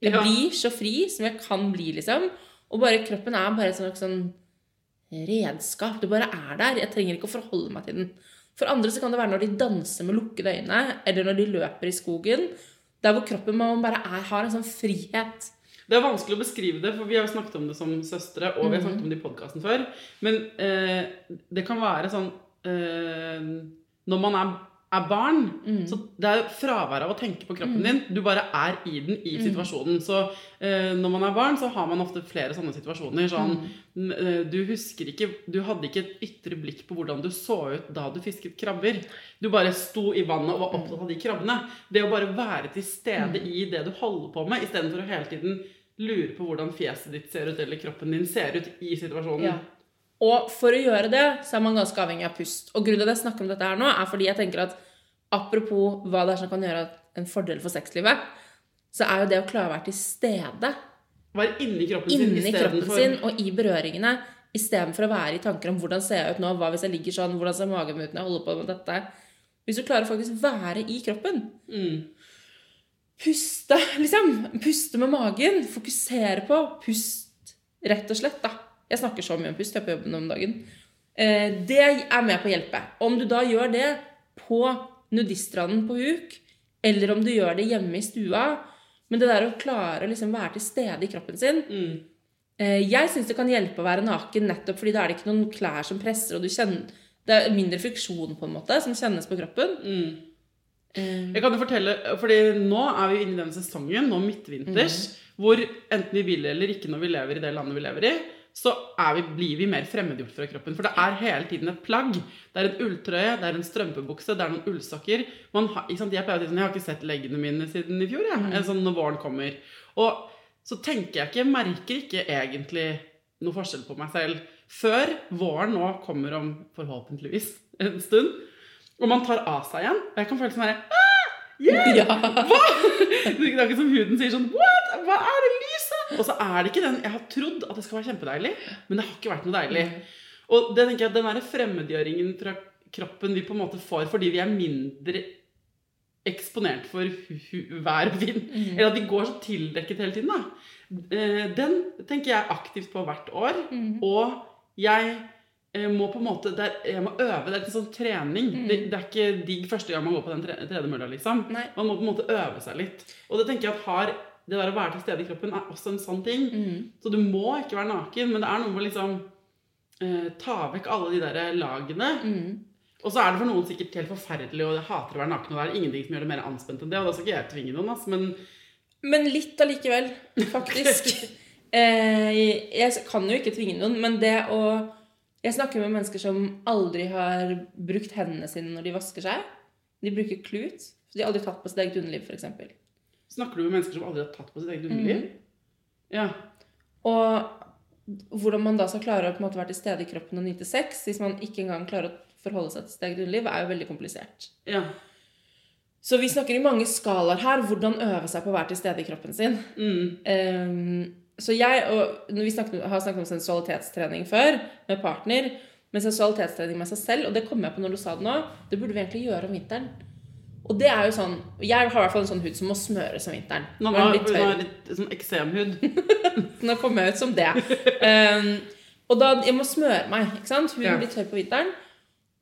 Jeg Ja. blir så fri som jeg kan bli, liksom. Og bare kroppen er bare et sånt sånn redskap. Det bare er der. Jeg trenger ikke å forholde meg til den. For andre så kan det være når de danser med lukkede øyne, eller når de løper i skogen. Der hvor kroppen man bare er, har en sånn frihet. Det er vanskelig å beskrive det, for vi har snakket om det som søstre, og vi har snakket om det i podkasten før. Men eh, det kan være sånn eh, Når man er, er barn, mm. så det er fravær av å tenke på kroppen din. Du bare er i den, i mm. situasjonen. Så eh, når man er barn, så har man ofte flere sånne situasjoner. Sånn Mhm. eh, Du husker ikke Du hadde ikke et ytre blikk på hvordan du så ut da du fisket krabber. Du bare sto i vannet og var opptatt av de krabbene. Det å bare være til stede i det du holder på med, istedenfor å hele tiden lure på hvordan fjeset ditt ser ut, eller kroppen din ser ut i situasjonen. Ja. Og for å gjøre det, så er man ganske avhengig av pust. Og grunnen til at jeg snakker om dette her nå, er fordi jeg tenker at apropos hva det er som kan gjøre en fordel for sexlivet, så er jo det å klare å være til stede Være inni kroppen sin inni kroppen sin og i berøringene istedenfor å være i tanker om hvordan ser jeg ut nå, hva hvis jeg ligger sånn, hvordan ser magen ut når jeg holder på med dette. Hvis du klarer å faktisk være i kroppen, mm. Puste, liksom, puste med magen, fokusere på pust, rett og slett, da. Jeg snakker så mye om pust jeg på jobben om dagen. Eh, det er med på å hjelpe. Om du da gjør det på nudiststranden på huk, eller om du gjør det hjemme i stua, men det der å klare å liksom være til stede i kroppen sin Mm. eh, Jeg syns det kan hjelpe å være naken nettopp fordi da er det ikke noen klær som presser, og du kjenner Det er mindre friksjon på en måte som kjennes på kroppen. Mm. Eh, Jeg kan jo fortelle, fordi nå er vi inne i den sesongen, nå midtvinters, hvor enten vi vil eller ikke når vi lever i det landet vi lever i, så er vi, blir vi mer fremmedgjort fra kroppen. For det er hele tiden et plagg. Det er en ulltrøye, det er en strømpebukse, det er noen ullsokker. Man har? Jeg pleier å si sånn, jeg har ikke sett leggene mine siden i fjor, jeg. Sånn når våren kommer. Og så tenker jeg ikke, jeg merker ikke egentlig noe forskjell på meg selv før våren nå kommer om forhåpentligvis en stund. Og man tar av seg igjen. Og jeg kan føle sånn herre ah, yeah! ja. Hva? Det er ikke som huden sier sånn What? Hva er det lyset? Og så er det ikke den Jeg har trodd at det skal være kjempedeilig, men det har ikke vært noe deilig. Og det tenker jeg den der fremmedgjøringen fra kroppen vi på en måte får fordi vi er mindre eksponert for vær og vind, eller at vi går så tildekket hele tiden, da. Eh, Den tenker jeg aktivt på hvert år. Og jeg eh, må på en måte er, Jeg må øve. Det er ikke sånn trening. Det, det er ikke digg første gang man går på den tre- tredemølla, liksom. Nei. Man må på en måte øve seg litt. Og det tenker jeg at har det der å være til stede i kroppen er også en sånn ting. Mm. Så du må ikke være naken, men det er noe med å liksom eh, ta vekk alle de der lagene. Mm. Og så er det for noen sikkert helt forferdelig, og jeg hater å være naken, og det er ingenting som gjør det mer anspent enn det. Og da skal ikke jeg tvinge noen, ass, men Men litt allikevel, faktisk. eh, jeg kan jo ikke tvinge noen, men det å Jeg snakker med mennesker som aldri har brukt hendene sine når de vasker seg. De bruker klut. Så de har aldri tatt på sitt eget underliv, f.eks. snakker du med mennesker som aldri har tatt på sitt eget underliv? Ja. Og hvordan man da skal klare å måte være til stede i kroppen og nyte sex hvis man ikke engang klarer å forholde seg til sitt eget underliv, er jo veldig komplisert. ja. Så vi snakker i mange skalaer her. Hvordan øve seg på å være til stede i kroppen sin. Mm. Ehm, så jeg og Vi snakket, har snakket om sensualitetstrening før med partner. Men sensualitetstrening med seg selv, og det kom jeg på når du sa det nå, det burde vi egentlig gjøre om vinteren. Og det er jo sånn Jeg har i hvert fall en sånn hud som må smøres om vinteren. Nå har litt har litt sånn eksemhud. Nå kom jeg ut som det. Um, og da jeg må smøre meg. ikke sant? Huden Ja. blir tørr på vinteren.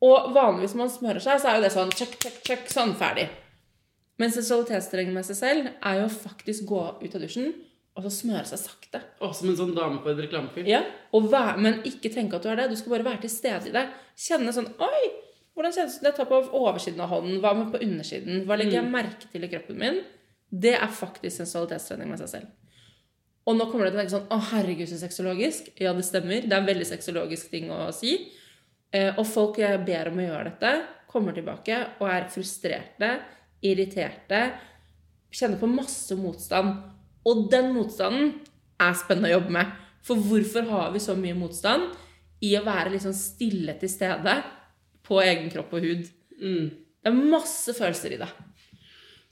Og vanligvis når man smører seg, så er jo det sånn check, check, check, sånn, ferdig. Men sensualitetstrening med seg selv er jo faktisk gå ut av dusjen og så smøre seg sakte. Å, som en sånn dame på et reklamefilm. Ja, og væ- Men ikke tenke at du er det. Du skal bare være til stede i det. Kjenne sånn Oi! Hvordan kjennes det? Jeg tar på oversiden av hånden. Hva med på undersiden? Hva legger jeg merke til i kroppen min? Det er faktisk sensualitetstrening med seg selv. Og nå kommer du til å tenke sånn Å, herregud, så sexologisk. Ja, det stemmer. Det er en veldig sexologisk ting å si. Eh, og folk jeg ber om å gjøre dette, kommer tilbake og er frustrerte, irriterte, kjenner på masse motstand. Og den motstanden er spennende å jobbe med. For hvorfor har vi så mye motstand i å være liksom stille til stede på egen kropp og hud? Mm. Det er masse følelser i det.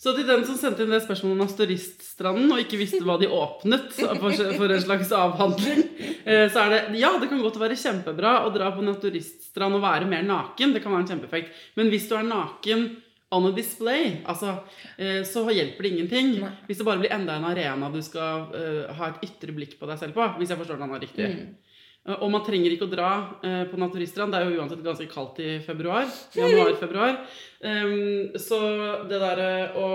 Så til den som sendte inn det spørsmålet om Asturiststranden og ikke visste hva de åpnet for, en slags avhandling, eh, så er det Ja, det kan godt være kjempebra å dra på en turiststrand og være mer naken. Det kan være en kjempeeffekt. Men hvis du er naken on a display, altså, eh, så hjelper det ingenting. Nei. Hvis det bare blir enda en arena du skal uh, ha et ytre blikk på deg selv på. Hvis jeg forstår det riktig. Mm. Uh, Og man trenger ikke å dra uh, på naturiststrand. Det er jo uansett ganske kaldt i februar. Januar-februar. Um, så det der eh, å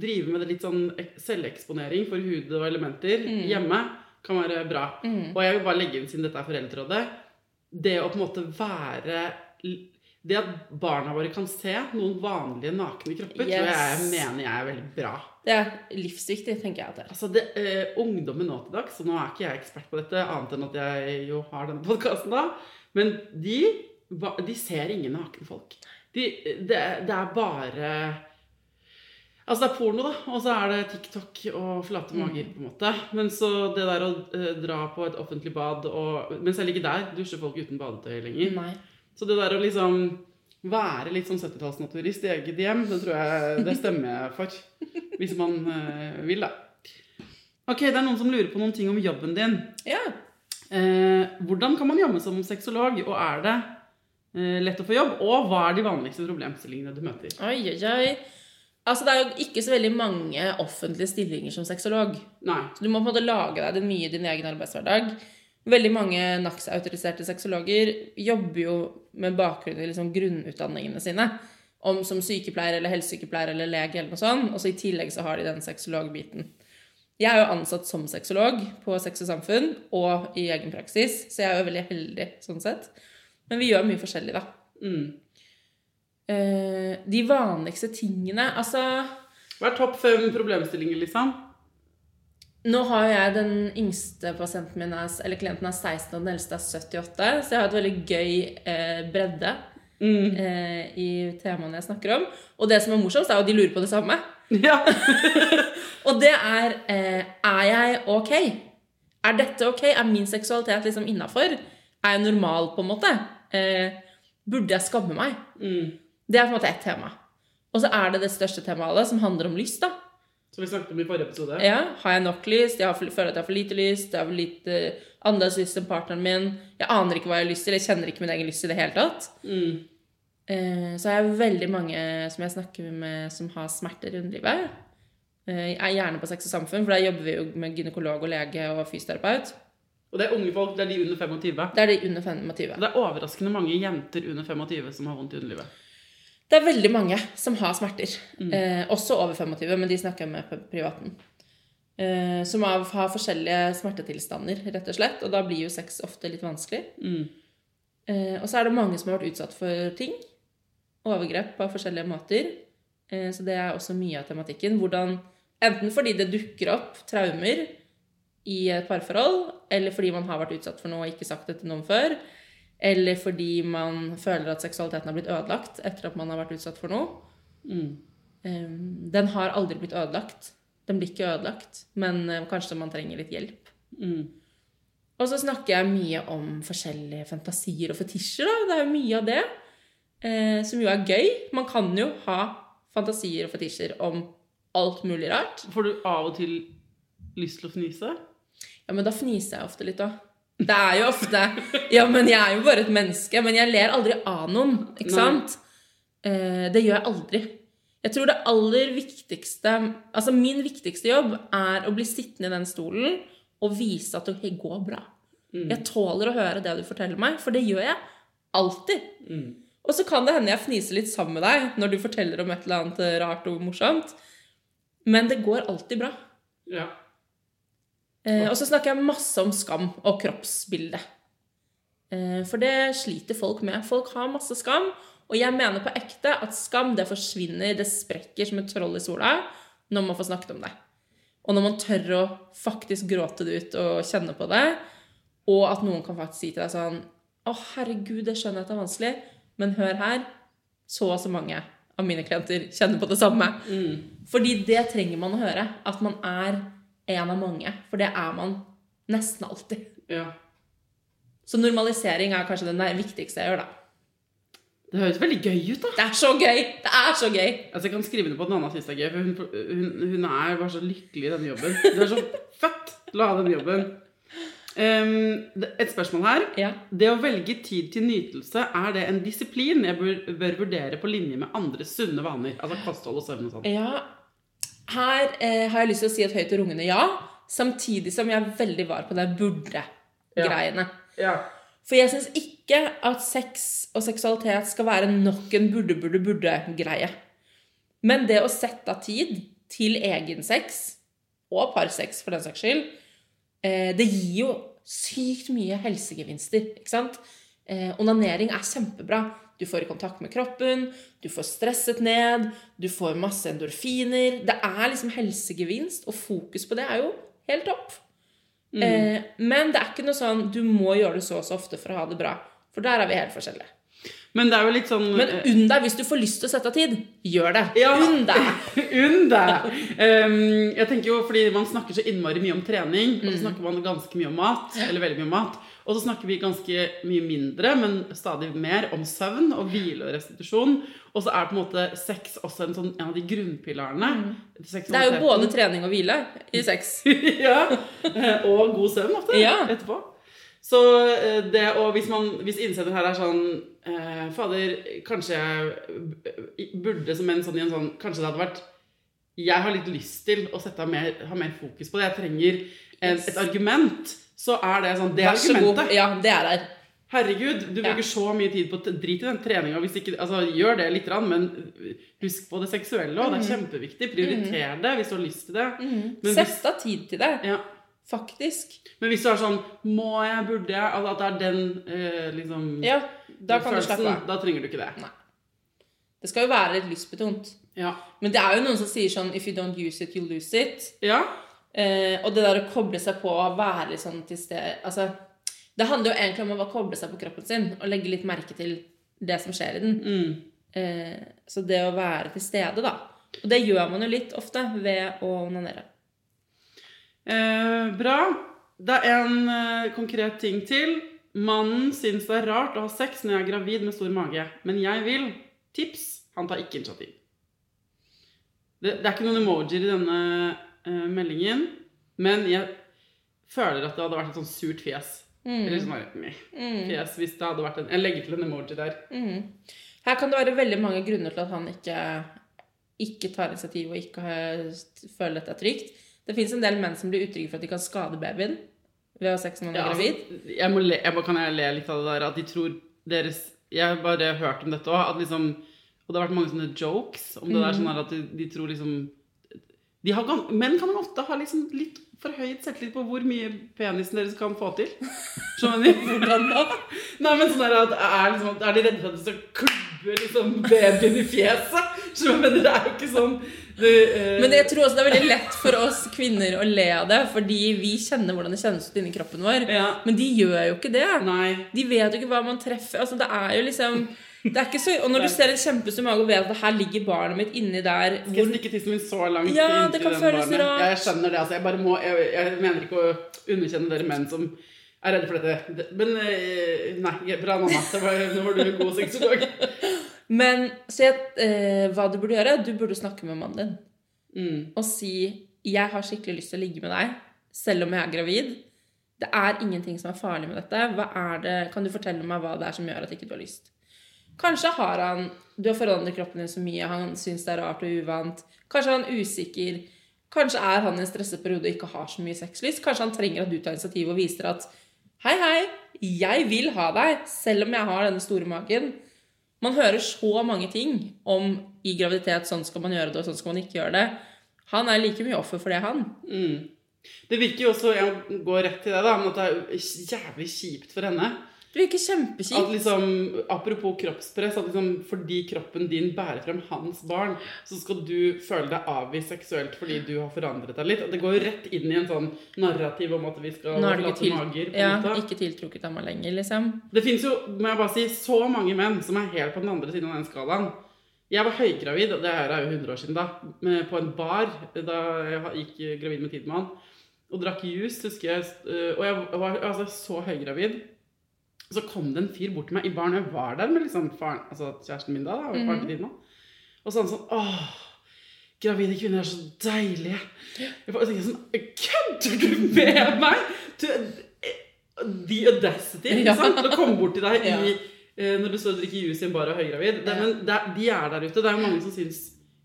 drive med det litt sånn selveksponering for hud og elementer hjemme kan være bra. Og jeg vil bare legge inn, siden dette er Foreldrerådet, det å på en måte være Det at barna våre kan se noen vanlige nakne kropper, tror jeg mener jeg er veldig bra. Det er livsviktig, tenker jeg at det er. Altså, det, eh, Ungdommen nå til dags, og nå er ikke jeg ekspert på dette, annet enn at jeg jo har denne podkasten da, men de, de ser ingen nakne folk. De, det, det er bare Altså, det er porno, da, og så er det TikTok og flate mager, på en måte. Men så det der å eh, dra på et offentlig bad og Men selv ikke der dusjer folk uten badetøy lenger. Nei. Så det der å liksom Være litt sånn 70-tallsnaturist i eget hjem, det tror jeg det stemmer jeg for. Hvis man eh, vil, da. Ok, det er noen som lurer på noen ting om jobben din. Ja. Eh, hvordan kan man jobbe som sexolog, og er det eh, lett å få jobb? Og hva er de vanligste problemstillingene du møter? Oi, oi, oi. Altså, det er jo ikke så veldig mange offentlige stillinger som sexolog. Nei. Så du må på en måte lage deg det mye i din egen arbeidshverdag. Veldig mange NAX-autoriserte sexologer jobber jo med bakgrunn i liksom grunnutdanningene sine. Om som sykepleier eller helsesykepleier eller lege eller noe sånt. Og så i tillegg så har de den sexologbiten. Jeg er jo ansatt som sexolog på Sex og Samfunn og i egen praksis, så jeg er jo veldig heldig sånn sett. Men vi gjør mye forskjellig, da. Mm. Eh, de vanligste tingene Altså Hva er topp fem problemstillinger, liksom? Nå har jo jeg den yngste pasienten min, er, eller klienten er 16, og den eldste er 78. Så jeg har et veldig gøy eh, bredde Mm. eh, i temaene jeg snakker om. Og det som er morsomst, er jo at de lurer på det samme. Ja. Og det er eh, Er jeg ok? Er dette ok? Er min seksualitet liksom innafor? Er jeg normal, på en måte? Eh, burde jeg skamme meg? Mm. Det er på en måte ett tema. Og så er det det største temaet av alle, som handler om lyst. da. Som vi snakket om i forrige episode. Ja, Har jeg nok lyst? Jeg har for, føler at jeg har for lite lyst. Jeg har for lite annerledes lyst enn partneren min. Jeg aner ikke hva jeg har lyst til. Jeg kjenner ikke min egen lyst i det hele tatt. Mm. Eh, så jeg har veldig mange som jeg snakker med som har smerter i underlivet. Eh, jeg er gjerne på Sex og Samfunn, for der jobber vi jo med gynekolog og lege og fysioterapeut. Og det er unge folk, det er de under 25. Det er de under 25. Det er overraskende mange jenter under 25 som har vondt i underlivet. Det er veldig mange som har smerter. Eh, også over 25, men de snakker jeg med på privaten. Eh, som har, har forskjellige smertetilstander, rett og slett. Og da blir jo sex ofte litt vanskelig. Mm. Eh, og så er det mange som har vært utsatt for ting. Overgrep på forskjellige måter. Eh, så det er også mye av tematikken. Hvordan, enten fordi det dukker opp traumer i et parforhold, eller fordi man har vært utsatt for noe og ikke sagt det til noen før. Eller fordi man føler at seksualiteten har blitt ødelagt etter at man har vært utsatt for noe. Mm. Den har aldri blitt ødelagt. Den blir ikke ødelagt, men eh, kanskje man trenger litt hjelp. Mm. Og så snakker jeg mye om forskjellige fantasier og fetisjer. Da. Det er jo mye av det eh, som jo er gøy. Man kan jo ha fantasier og fetisjer om alt mulig rart. Får du av og til lyst til å fnise? Ja, men da fniser jeg ofte litt òg. Det er jo ofte Ja, men jeg er jo bare et menneske. Men jeg ler aldri av noen, ikke Nei. sant? Eh, det gjør jeg aldri. Jeg tror det aller viktigste Altså, min viktigste jobb er å bli sittende i den stolen og vise at det går bra. Jeg tåler å høre det du forteller meg, for det gjør jeg alltid. Mm. Og så kan det hende jeg fniser litt sammen med deg når du forteller om et eller annet rart og morsomt. Men det går alltid bra. Ja. Eh, og så snakker jeg masse om skam og kroppsbilde. Eh, for det sliter folk med. Folk har masse skam. Og jeg mener på ekte at skam det forsvinner, det sprekker som et troll i sola når man får snakket om det. Og når man tør å faktisk gråte det ut og kjenne på det, og at noen kan faktisk si til deg sånn Å, herregud, det skjønner jeg at det er vanskelig, men hør her. Så og så mange av mine klienter kjenner på det samme. Fordi det trenger man å høre. At man er en av mange. For det er man nesten alltid. ja. Så normalisering er kanskje det viktigste jeg gjør, da. Det høres veldig gøy ut, da. Det er så gøy! Det er så gøy! Altså, Jeg kan skrive det på at Nanna syns det er gøy, for hun, hun, hun er bare så lykkelig i denne jobben. Hun er så født til å ha denne jobben. Um, et spørsmål her. Ja. Det å velge tid til nytelse, er det en disiplin jeg bør, bør vurdere på linje med andre sunne vaner? Altså kosthold og søvn og sånn. ja. Her eh, har jeg lyst til å si et høyt og rungende ja, samtidig som jeg er veldig var på det burde-greiene. Ja. For jeg syns ikke at sex og seksualitet skal være nok en burde-burde-burde-greie. Men det å sette av tid til egen sex, og parsex for den saks skyld, eh, det gir jo sykt mye helsegevinster, ikke sant? Eh, onanering er kjempebra. Du får i kontakt med kroppen, du får stresset ned, du får masse endorfiner. Det er liksom helsegevinst, og fokus på det er jo helt topp. Eh, men det er ikke noe sånn du må gjøre det så og så ofte for å ha det bra. For der er vi helt forskjellige. Men det er jo litt sånn Men eh, unn deg hvis du får lyst til å sette av tid. Gjør det. Ja. Unn deg. Unn deg! Um, jeg tenker jo, fordi Man snakker så innmari mye om trening, og Mm. så snakker man ganske mye om mat. Eller veldig mye om mat. Og så snakker vi ganske mye mindre, men stadig mer om søvn og hvile og restitusjon. Og så er på en måte sex også en, sånn, en av de grunnpilarene. Mm. Det er jo både trening og hvile i sex. ja, eh, Og god søvn ofte Ja. etterpå. Så eh, det, og hvis, man, hvis innsender her er sånn eh, Fader, kanskje jeg burde som en sånn en sånn Kanskje det hadde vært Jeg har litt lyst til å sette av mer, ha mer fokus på det. Jeg trenger en, et argument. Så er det sånn Det er argumentet. Ja, det er der. Herregud, du Ja. bruker så mye tid på Drit i den treninga. Altså, gjør det litt, grann, men husk på det seksuelle òg. Det er kjempeviktig. Prioriter det hvis du har lyst til det. Mm. Sett av tid til det. Ja. Faktisk. Men hvis du er sånn Må jeg, burde jeg Altså at det er den eh, liksom Ja, da kan du følelsen, slappe av. Da trenger du ikke det. Nei. Det skal jo være litt lystbetont. Ja. Men det er jo noen som sier sånn If you don't use it, you lose it. ja. Eh, og det der å koble seg på og være litt sånn til stede Altså, det handler jo egentlig om å koble seg på kroppen sin og legge litt merke til det som skjer i den. Mm. Eh, så det å være til stede, da. Og det gjør man jo litt ofte ved å onanere. Eh, bra. Det er en eh, konkret ting til. Mannen syns det er rart å ha sex når jeg er gravid med stor mage. Men jeg vil. Tips. Han tar ikke initiativ. Det, det er ikke noen emojier i denne eh, meldingen, men jeg føler at det hadde vært et sånn surt fjes. Eller sånn mm. fjes hvis det hadde vært en Jeg legger til en emoji der. Her kan det være veldig mange grunner til at han ikke, ikke tar initiativ og ikke føler dette er trygt. Det fins en del menn som blir utrygge for at de kan skade babyen ved å ha sex når man er Ja, gravid. altså, jeg må le, jeg må, kan jeg le litt av det der at de tror deres Jeg har bare hørt om dette òg. At liksom Og det har vært mange sånne jokes om det der. Mm. sånn at de, de tror liksom har, Menn kan ofte ha liksom litt forhøyet selvtillit på hvor mye penisen deres kan få til. Skjønner du? Hvordan da? Nei, men sånn at er, liksom, er de redde for at de skal klubbe liksom babyen i fjeset? Skjønner du? Det er jo ikke sånn det, eh, Men jeg tror også det er veldig lett for oss kvinner å le av det, fordi vi kjenner hvordan det kjennes ut inni kroppen vår. Ja. Men de gjør jo ikke det. Nei. De vet jo ikke hva man treffer. Altså, det er jo liksom det er ikke så, Og når du ser en kjempestor mage og vet at her ligger barnet mitt inni der Skal jeg stikke tissen min så langt Ja, inntil det kan den føles barnet? rart. Ja, jeg skjønner det. altså. Jeg bare må, jeg, jeg mener ikke å underkjenne dere menn som er redde for dette. Men eh, nei, bra mamma. Det var, nå var du en god sexolog. Men se eh, hva du burde gjøre? Du burde snakke med mannen din Mm. og si 'Jeg har skikkelig lyst til å ligge med deg, selv om jeg er gravid'. Det er ingenting som er farlig med dette. Hva er det, kan du fortelle meg hva det er som gjør at ikke du har lyst? Kanskje har han Du har forandret kroppen din så mye, han syns det er rart og uvant. Kanskje er han usikker. Kanskje er han i en stresset periode og ikke har så mye sexlyst. Kanskje han trenger at du tar initiativ og viser at Hei, hei, jeg vil ha deg, selv om jeg har denne store magen. Man hører så mange ting om i graviditet sånn skal man gjøre det, og sånn skal man ikke gjøre det. Han er like mye offer for det, han. Mm. Det virker jo også Jeg går rett til det, da, men det er jævlig kjipt for henne. Det virker At kjempekjipt. liksom, Apropos kroppspress, at liksom fordi kroppen din bærer frem hans barn, så skal du føle deg avvist seksuelt fordi du har forandret deg litt. Det går jo rett inn i en sånn narrativ om at vi skal Nå er late til, mager. ja, måte. ikke tiltrukket av meg lenger, liksom. Det fins jo, må jeg bare si, så mange menn som er helt på den andre siden av den skalaen. Jeg var høygravid, og det her er jo 100 år siden da, på en bar da jeg gikk gravid med Tidemann, og drakk juice, husker jeg. øh, Og jeg var altså, så høygravid. Så kom det en fyr bort til meg i baren, og jeg var der med liksom faren, altså kjæresten min da, og faren til Tidemann. Og så han sånn Åh, gravide kvinner er så deilige. Jeg bare tenkte sånn Kødder du med meg?! Du, the audacity, ikke sant? Til å komme bort til deg i, eh, når du står og drikker juice i en bar og er høygravid. Det, men det, de er der ute. Det er jo mange som syns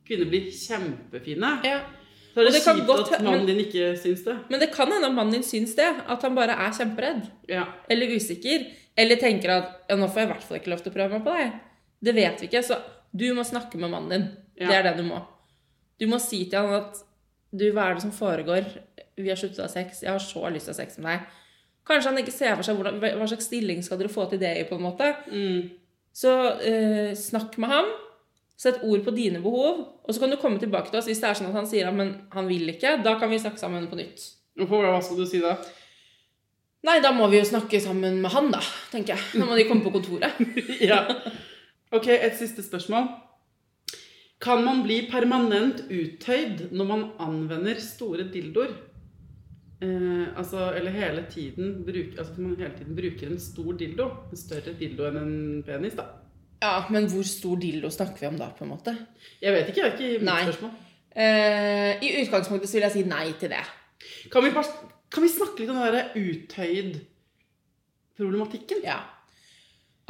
kvinner blir kjempefine. Ja. Så er Og det, det kan godt at mannen din ikke syns det. Men det kan hende at mannen din syns det. At han bare er kjemperedd. Ja. Eller usikker. Eller tenker at ja, nå får jeg i hvert fall ikke lov til å prøve meg på deg. Det vet vi ikke. Så du må snakke med mannen din. Ja. Det er det du må. Du må si til han at du, hva er det som foregår? Vi har sluttet å ha sex. Jeg har så lyst til å ha sex med deg. Kanskje han ikke ser for seg hvordan, hva slags stilling skal dere få til det i, på en måte. Mm. Så eh, snakk med ham. Sett ord på dine behov. Og så kan du komme tilbake til oss hvis det er sånn at han sier at men han vil ikke. Da kan vi snakke sammen på nytt. Hvorfor, hva skal du si da? Nei, da må vi jo snakke sammen med han, da, tenker jeg. Nå må de komme på kontoret. ja. Ok, et siste spørsmål. Kan man bli permanent uttøyd når man anvender store dildoer? Eh, altså, eller hele tiden bruker, altså, man hele tiden bruker en stor dildo. En større dildo enn en penis, da. Ja, men hvor stor dildo snakker vi om da, på en måte? Jeg vet ikke, det er ikke mitt Nei. spørsmål. Eh, I utgangspunktet så vil jeg si nei til det. Kan vi, kan vi snakke litt om den der uthøyd-problematikken? Ja.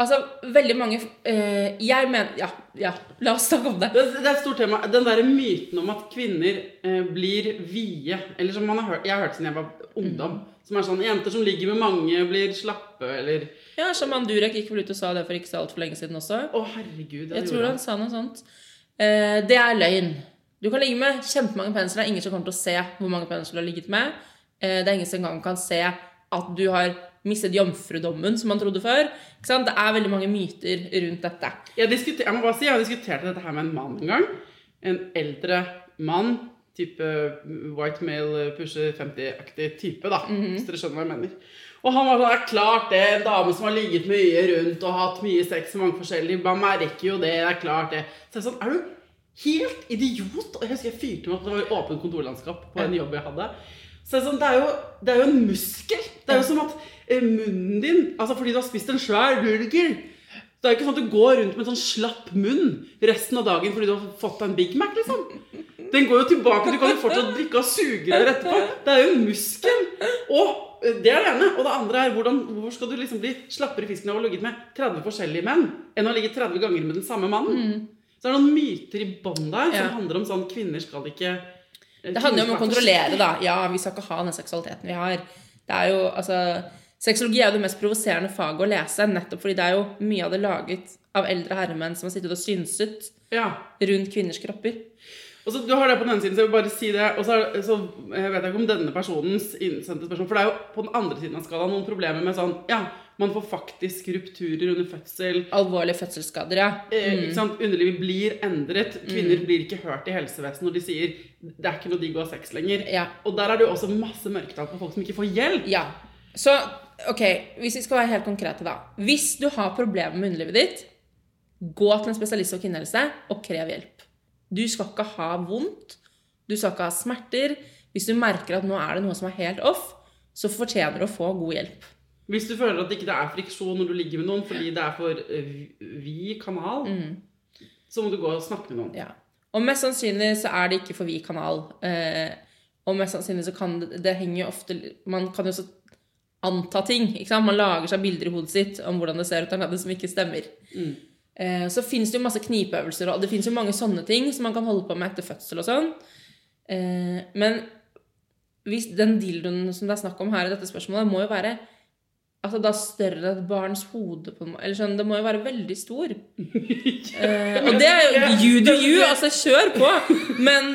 Altså, veldig mange eh, Jeg mener ja, ja, la oss snakke om det. Det, det er et stort tema. Den der myten om at kvinner eh, blir vide Eller som man har hørt, jeg har hørt siden jeg var ungdom. Som er sånn Jenter som ligger med mange, blir slappe, eller Ja, Shaman Durek gikk vel ut og sa det for ikke så altfor lenge siden også. Å, herregud. Jeg tror han sa noe sånt. Eh, det er løgn. Du kan ligge med kjempemange pensler. Det er ingen som kommer til å se hvor mange pensler du har ligget med. Eh, det er ingen som engang kan se at du har mistet jomfrudommen, som man trodde før. Ikke sant? Det er veldig mange myter rundt dette. Jeg, jeg må bare si, jeg har diskutert dette her med en mann en gang. En eldre mann. Type white male, pusher 50-aktig type, da. Hvis dere skjønner hva jeg mener. Og han var sånn, det er klart det, en dame som har ligget mye rundt og hatt mye sex med mange forskjellige, man merker jo det, det er klart det. Så jeg er sånn, er du helt idiot? Og jeg husker jeg fyrte meg opp, det var åpent kontorlandskap på en jobb jeg hadde. Så jeg er sånn, det er jo, det er jo en muskel. Det er jo som at eh, munnen din, altså fordi du har spist en svær burger, det er jo ikke sånn at du går rundt med en sånn slapp munn resten av dagen fordi du har fått deg en Big Mac, liksom. Den går jo tilbake, du kan jo fortsatt drikke av sugerør etterpå. Det er jo en muskel. Og eh, det er det ene. Og det andre er hvordan, hvorfor skal du liksom bli slappere i fisken av å ha ligget med 30 forskjellige menn enn å ha ligget 30 ganger med den samme mannen? Så det er noen myter i bånn der Ja. som handler om sånn kvinner skal ikke eh, Det handler jo om å kontrollere, da. Ja, vi skal ikke ha den seksualiteten vi har. Det er jo, altså Sexologi er jo det mest provoserende faget å lese, nettopp fordi det er jo mye av det laget av eldre herremenn som har sittet og synset Ja. rundt kvinners kropper. Og så Du har det på den ene siden, så jeg vil bare si det. Og så, er- så jeg vet jeg ikke om denne personens innsendte spørsmål For det er jo på den andre siden av skalaen noen problemer med sånn Ja, man får faktisk rupturer under fødsel. Alvorlige fødselsskader, ja. Eh, Mm. sant? Underlivet blir endret. Kvinner blir ikke hørt i helsevesenet når de sier det er ikke noe digg å ha sex lenger. Ja. Og der er det jo også masse mørketall på folk som ikke får hjelp. Ja. Så ok, hvis vi skal være helt konkrete, da. Hvis du har problemer med underlivet ditt, gå til en spesialist og kvinnehelse og krev hjelp. Du skal ikke ha vondt. Du skal ikke ha smerter. Hvis du merker at nå er det noe som er helt off, så fortjener du å få god hjelp. Hvis du føler at det ikke er friksjon når du ligger med noen fordi det er for eh, vid kanal, så må du gå og snakke med noen. Ja. Og mest sannsynlig så er det ikke for vid kanal. Eh, og mest sannsynlig så kan det, det jo ofte Man kan jo også anta ting. Man lager seg bilder i hodet sitt om hvordan det ser ut der nede som ikke stemmer. Eh, så fins det jo masse knipeøvelser, og det fins jo mange sånne ting som man kan holde på med etter fødsel og sånn. Eh, men hvis den dildoen som det er snakk om her i dette spørsmålet, må jo være Altså da større enn et barns hode på. Eller sånn, Det må jo være veldig stor. Eh, og det er jo you do you, altså kjør på. Men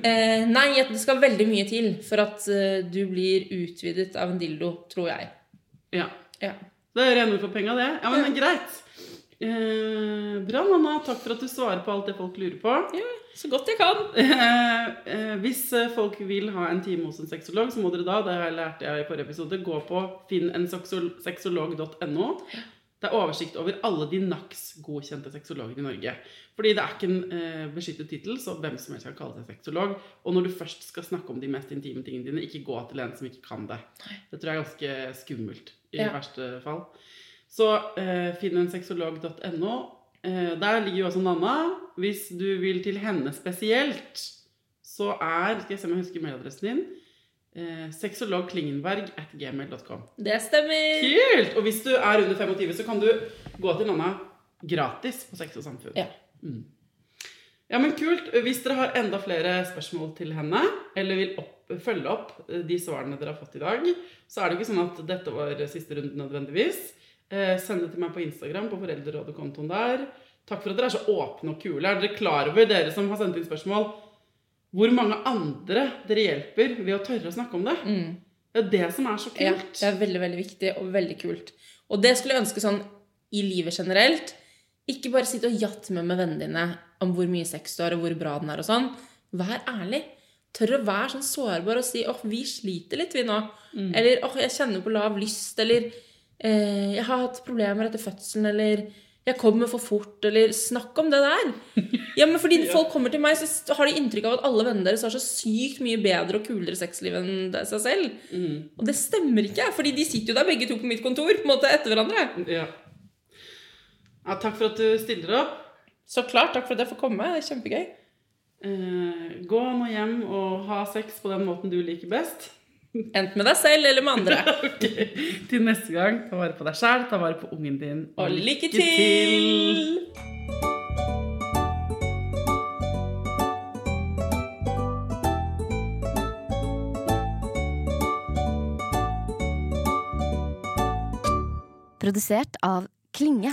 eh, nei, det skal veldig mye til for at eh, du blir utvidet av en dildo, tror jeg. Ja. Ja. Det er rene for penga, det. Ja, men greit. Eh, bra, Nanna. Takk for at du svarer på alt det folk lurer på. Ja, Så godt jeg kan. Eh, eh, hvis eh, folk vil ha en time hos en sexolog, så må dere da, det har jeg lært jeg i forrige episode, gå på finnensexolog.no. Det er oversikt over alle de NAX-godkjente sexologer i Norge. Fordi det er ikke en eh, beskyttet tittel, så hvem som helst kan kalle seg sexolog. Og når du først skal snakke om de mest intime tingene dine, ikke gå til en som ikke kan det. Det tror jeg er ganske skummelt, i Ja. verste fall. Så eh, finnensexolog.no. Eh, der ligger jo også Nanna. Hvis du vil til henne spesielt, så er Skal jeg se om jeg husker mailadressen din. Eh, Sexologklingenberg at gmail.com. Det stemmer. Kult! Og hvis du er under 25, så kan du gå til Nanna gratis på Sex og Samfunn. Ja. Ja, men kult. Hvis dere har enda flere spørsmål til henne, eller vil opp, følge opp eh, de svarene dere har fått i dag, så er det jo ikke sånn at dette var siste runde nødvendigvis. Eh, send det til meg på Instagram, på Foreldrerådet-kontoen der. Takk for at dere er så åpne og kule. Er dere klar over, dere som har sendt inn spørsmål, hvor mange andre dere hjelper ved å tørre å snakke om det? Det er det som er så kult. Ja, det er veldig, veldig viktig og veldig kult. Og det skulle jeg ønske sånn i livet generelt. Ikke bare sitte og jatte med med vennene dine om hvor mye sex du har, og hvor bra den er og sånn. Vær ærlig. Tør å være sånn sårbar og si 'Åh, vi sliter litt, vi nå'. Eller 'Åh, jeg kjenner på lav lyst', eller eh, 'Jeg har hatt problemer etter fødselen', eller 'Jeg kommer for fort', eller 'snakk om det der'. Ja, men fordi folk kommer til meg, så har de inntrykk av at alle vennene deres har så sykt mye bedre og kulere sexliv enn seg selv. Og det stemmer ikke, fordi de sitter jo der begge to på mitt kontor på en måte etter hverandre. Ja. ja. Takk for at du stiller opp. Så klart, takk for at jeg får komme. Det er kjempegøy. Eh, gå nå hjem og ha sex på den måten du liker best. Enten med deg selv eller med andre. Ok, Til neste gang, ta vare på deg sjæl, ta vare på ungen din. Og lykke til! Produsert av Klinge.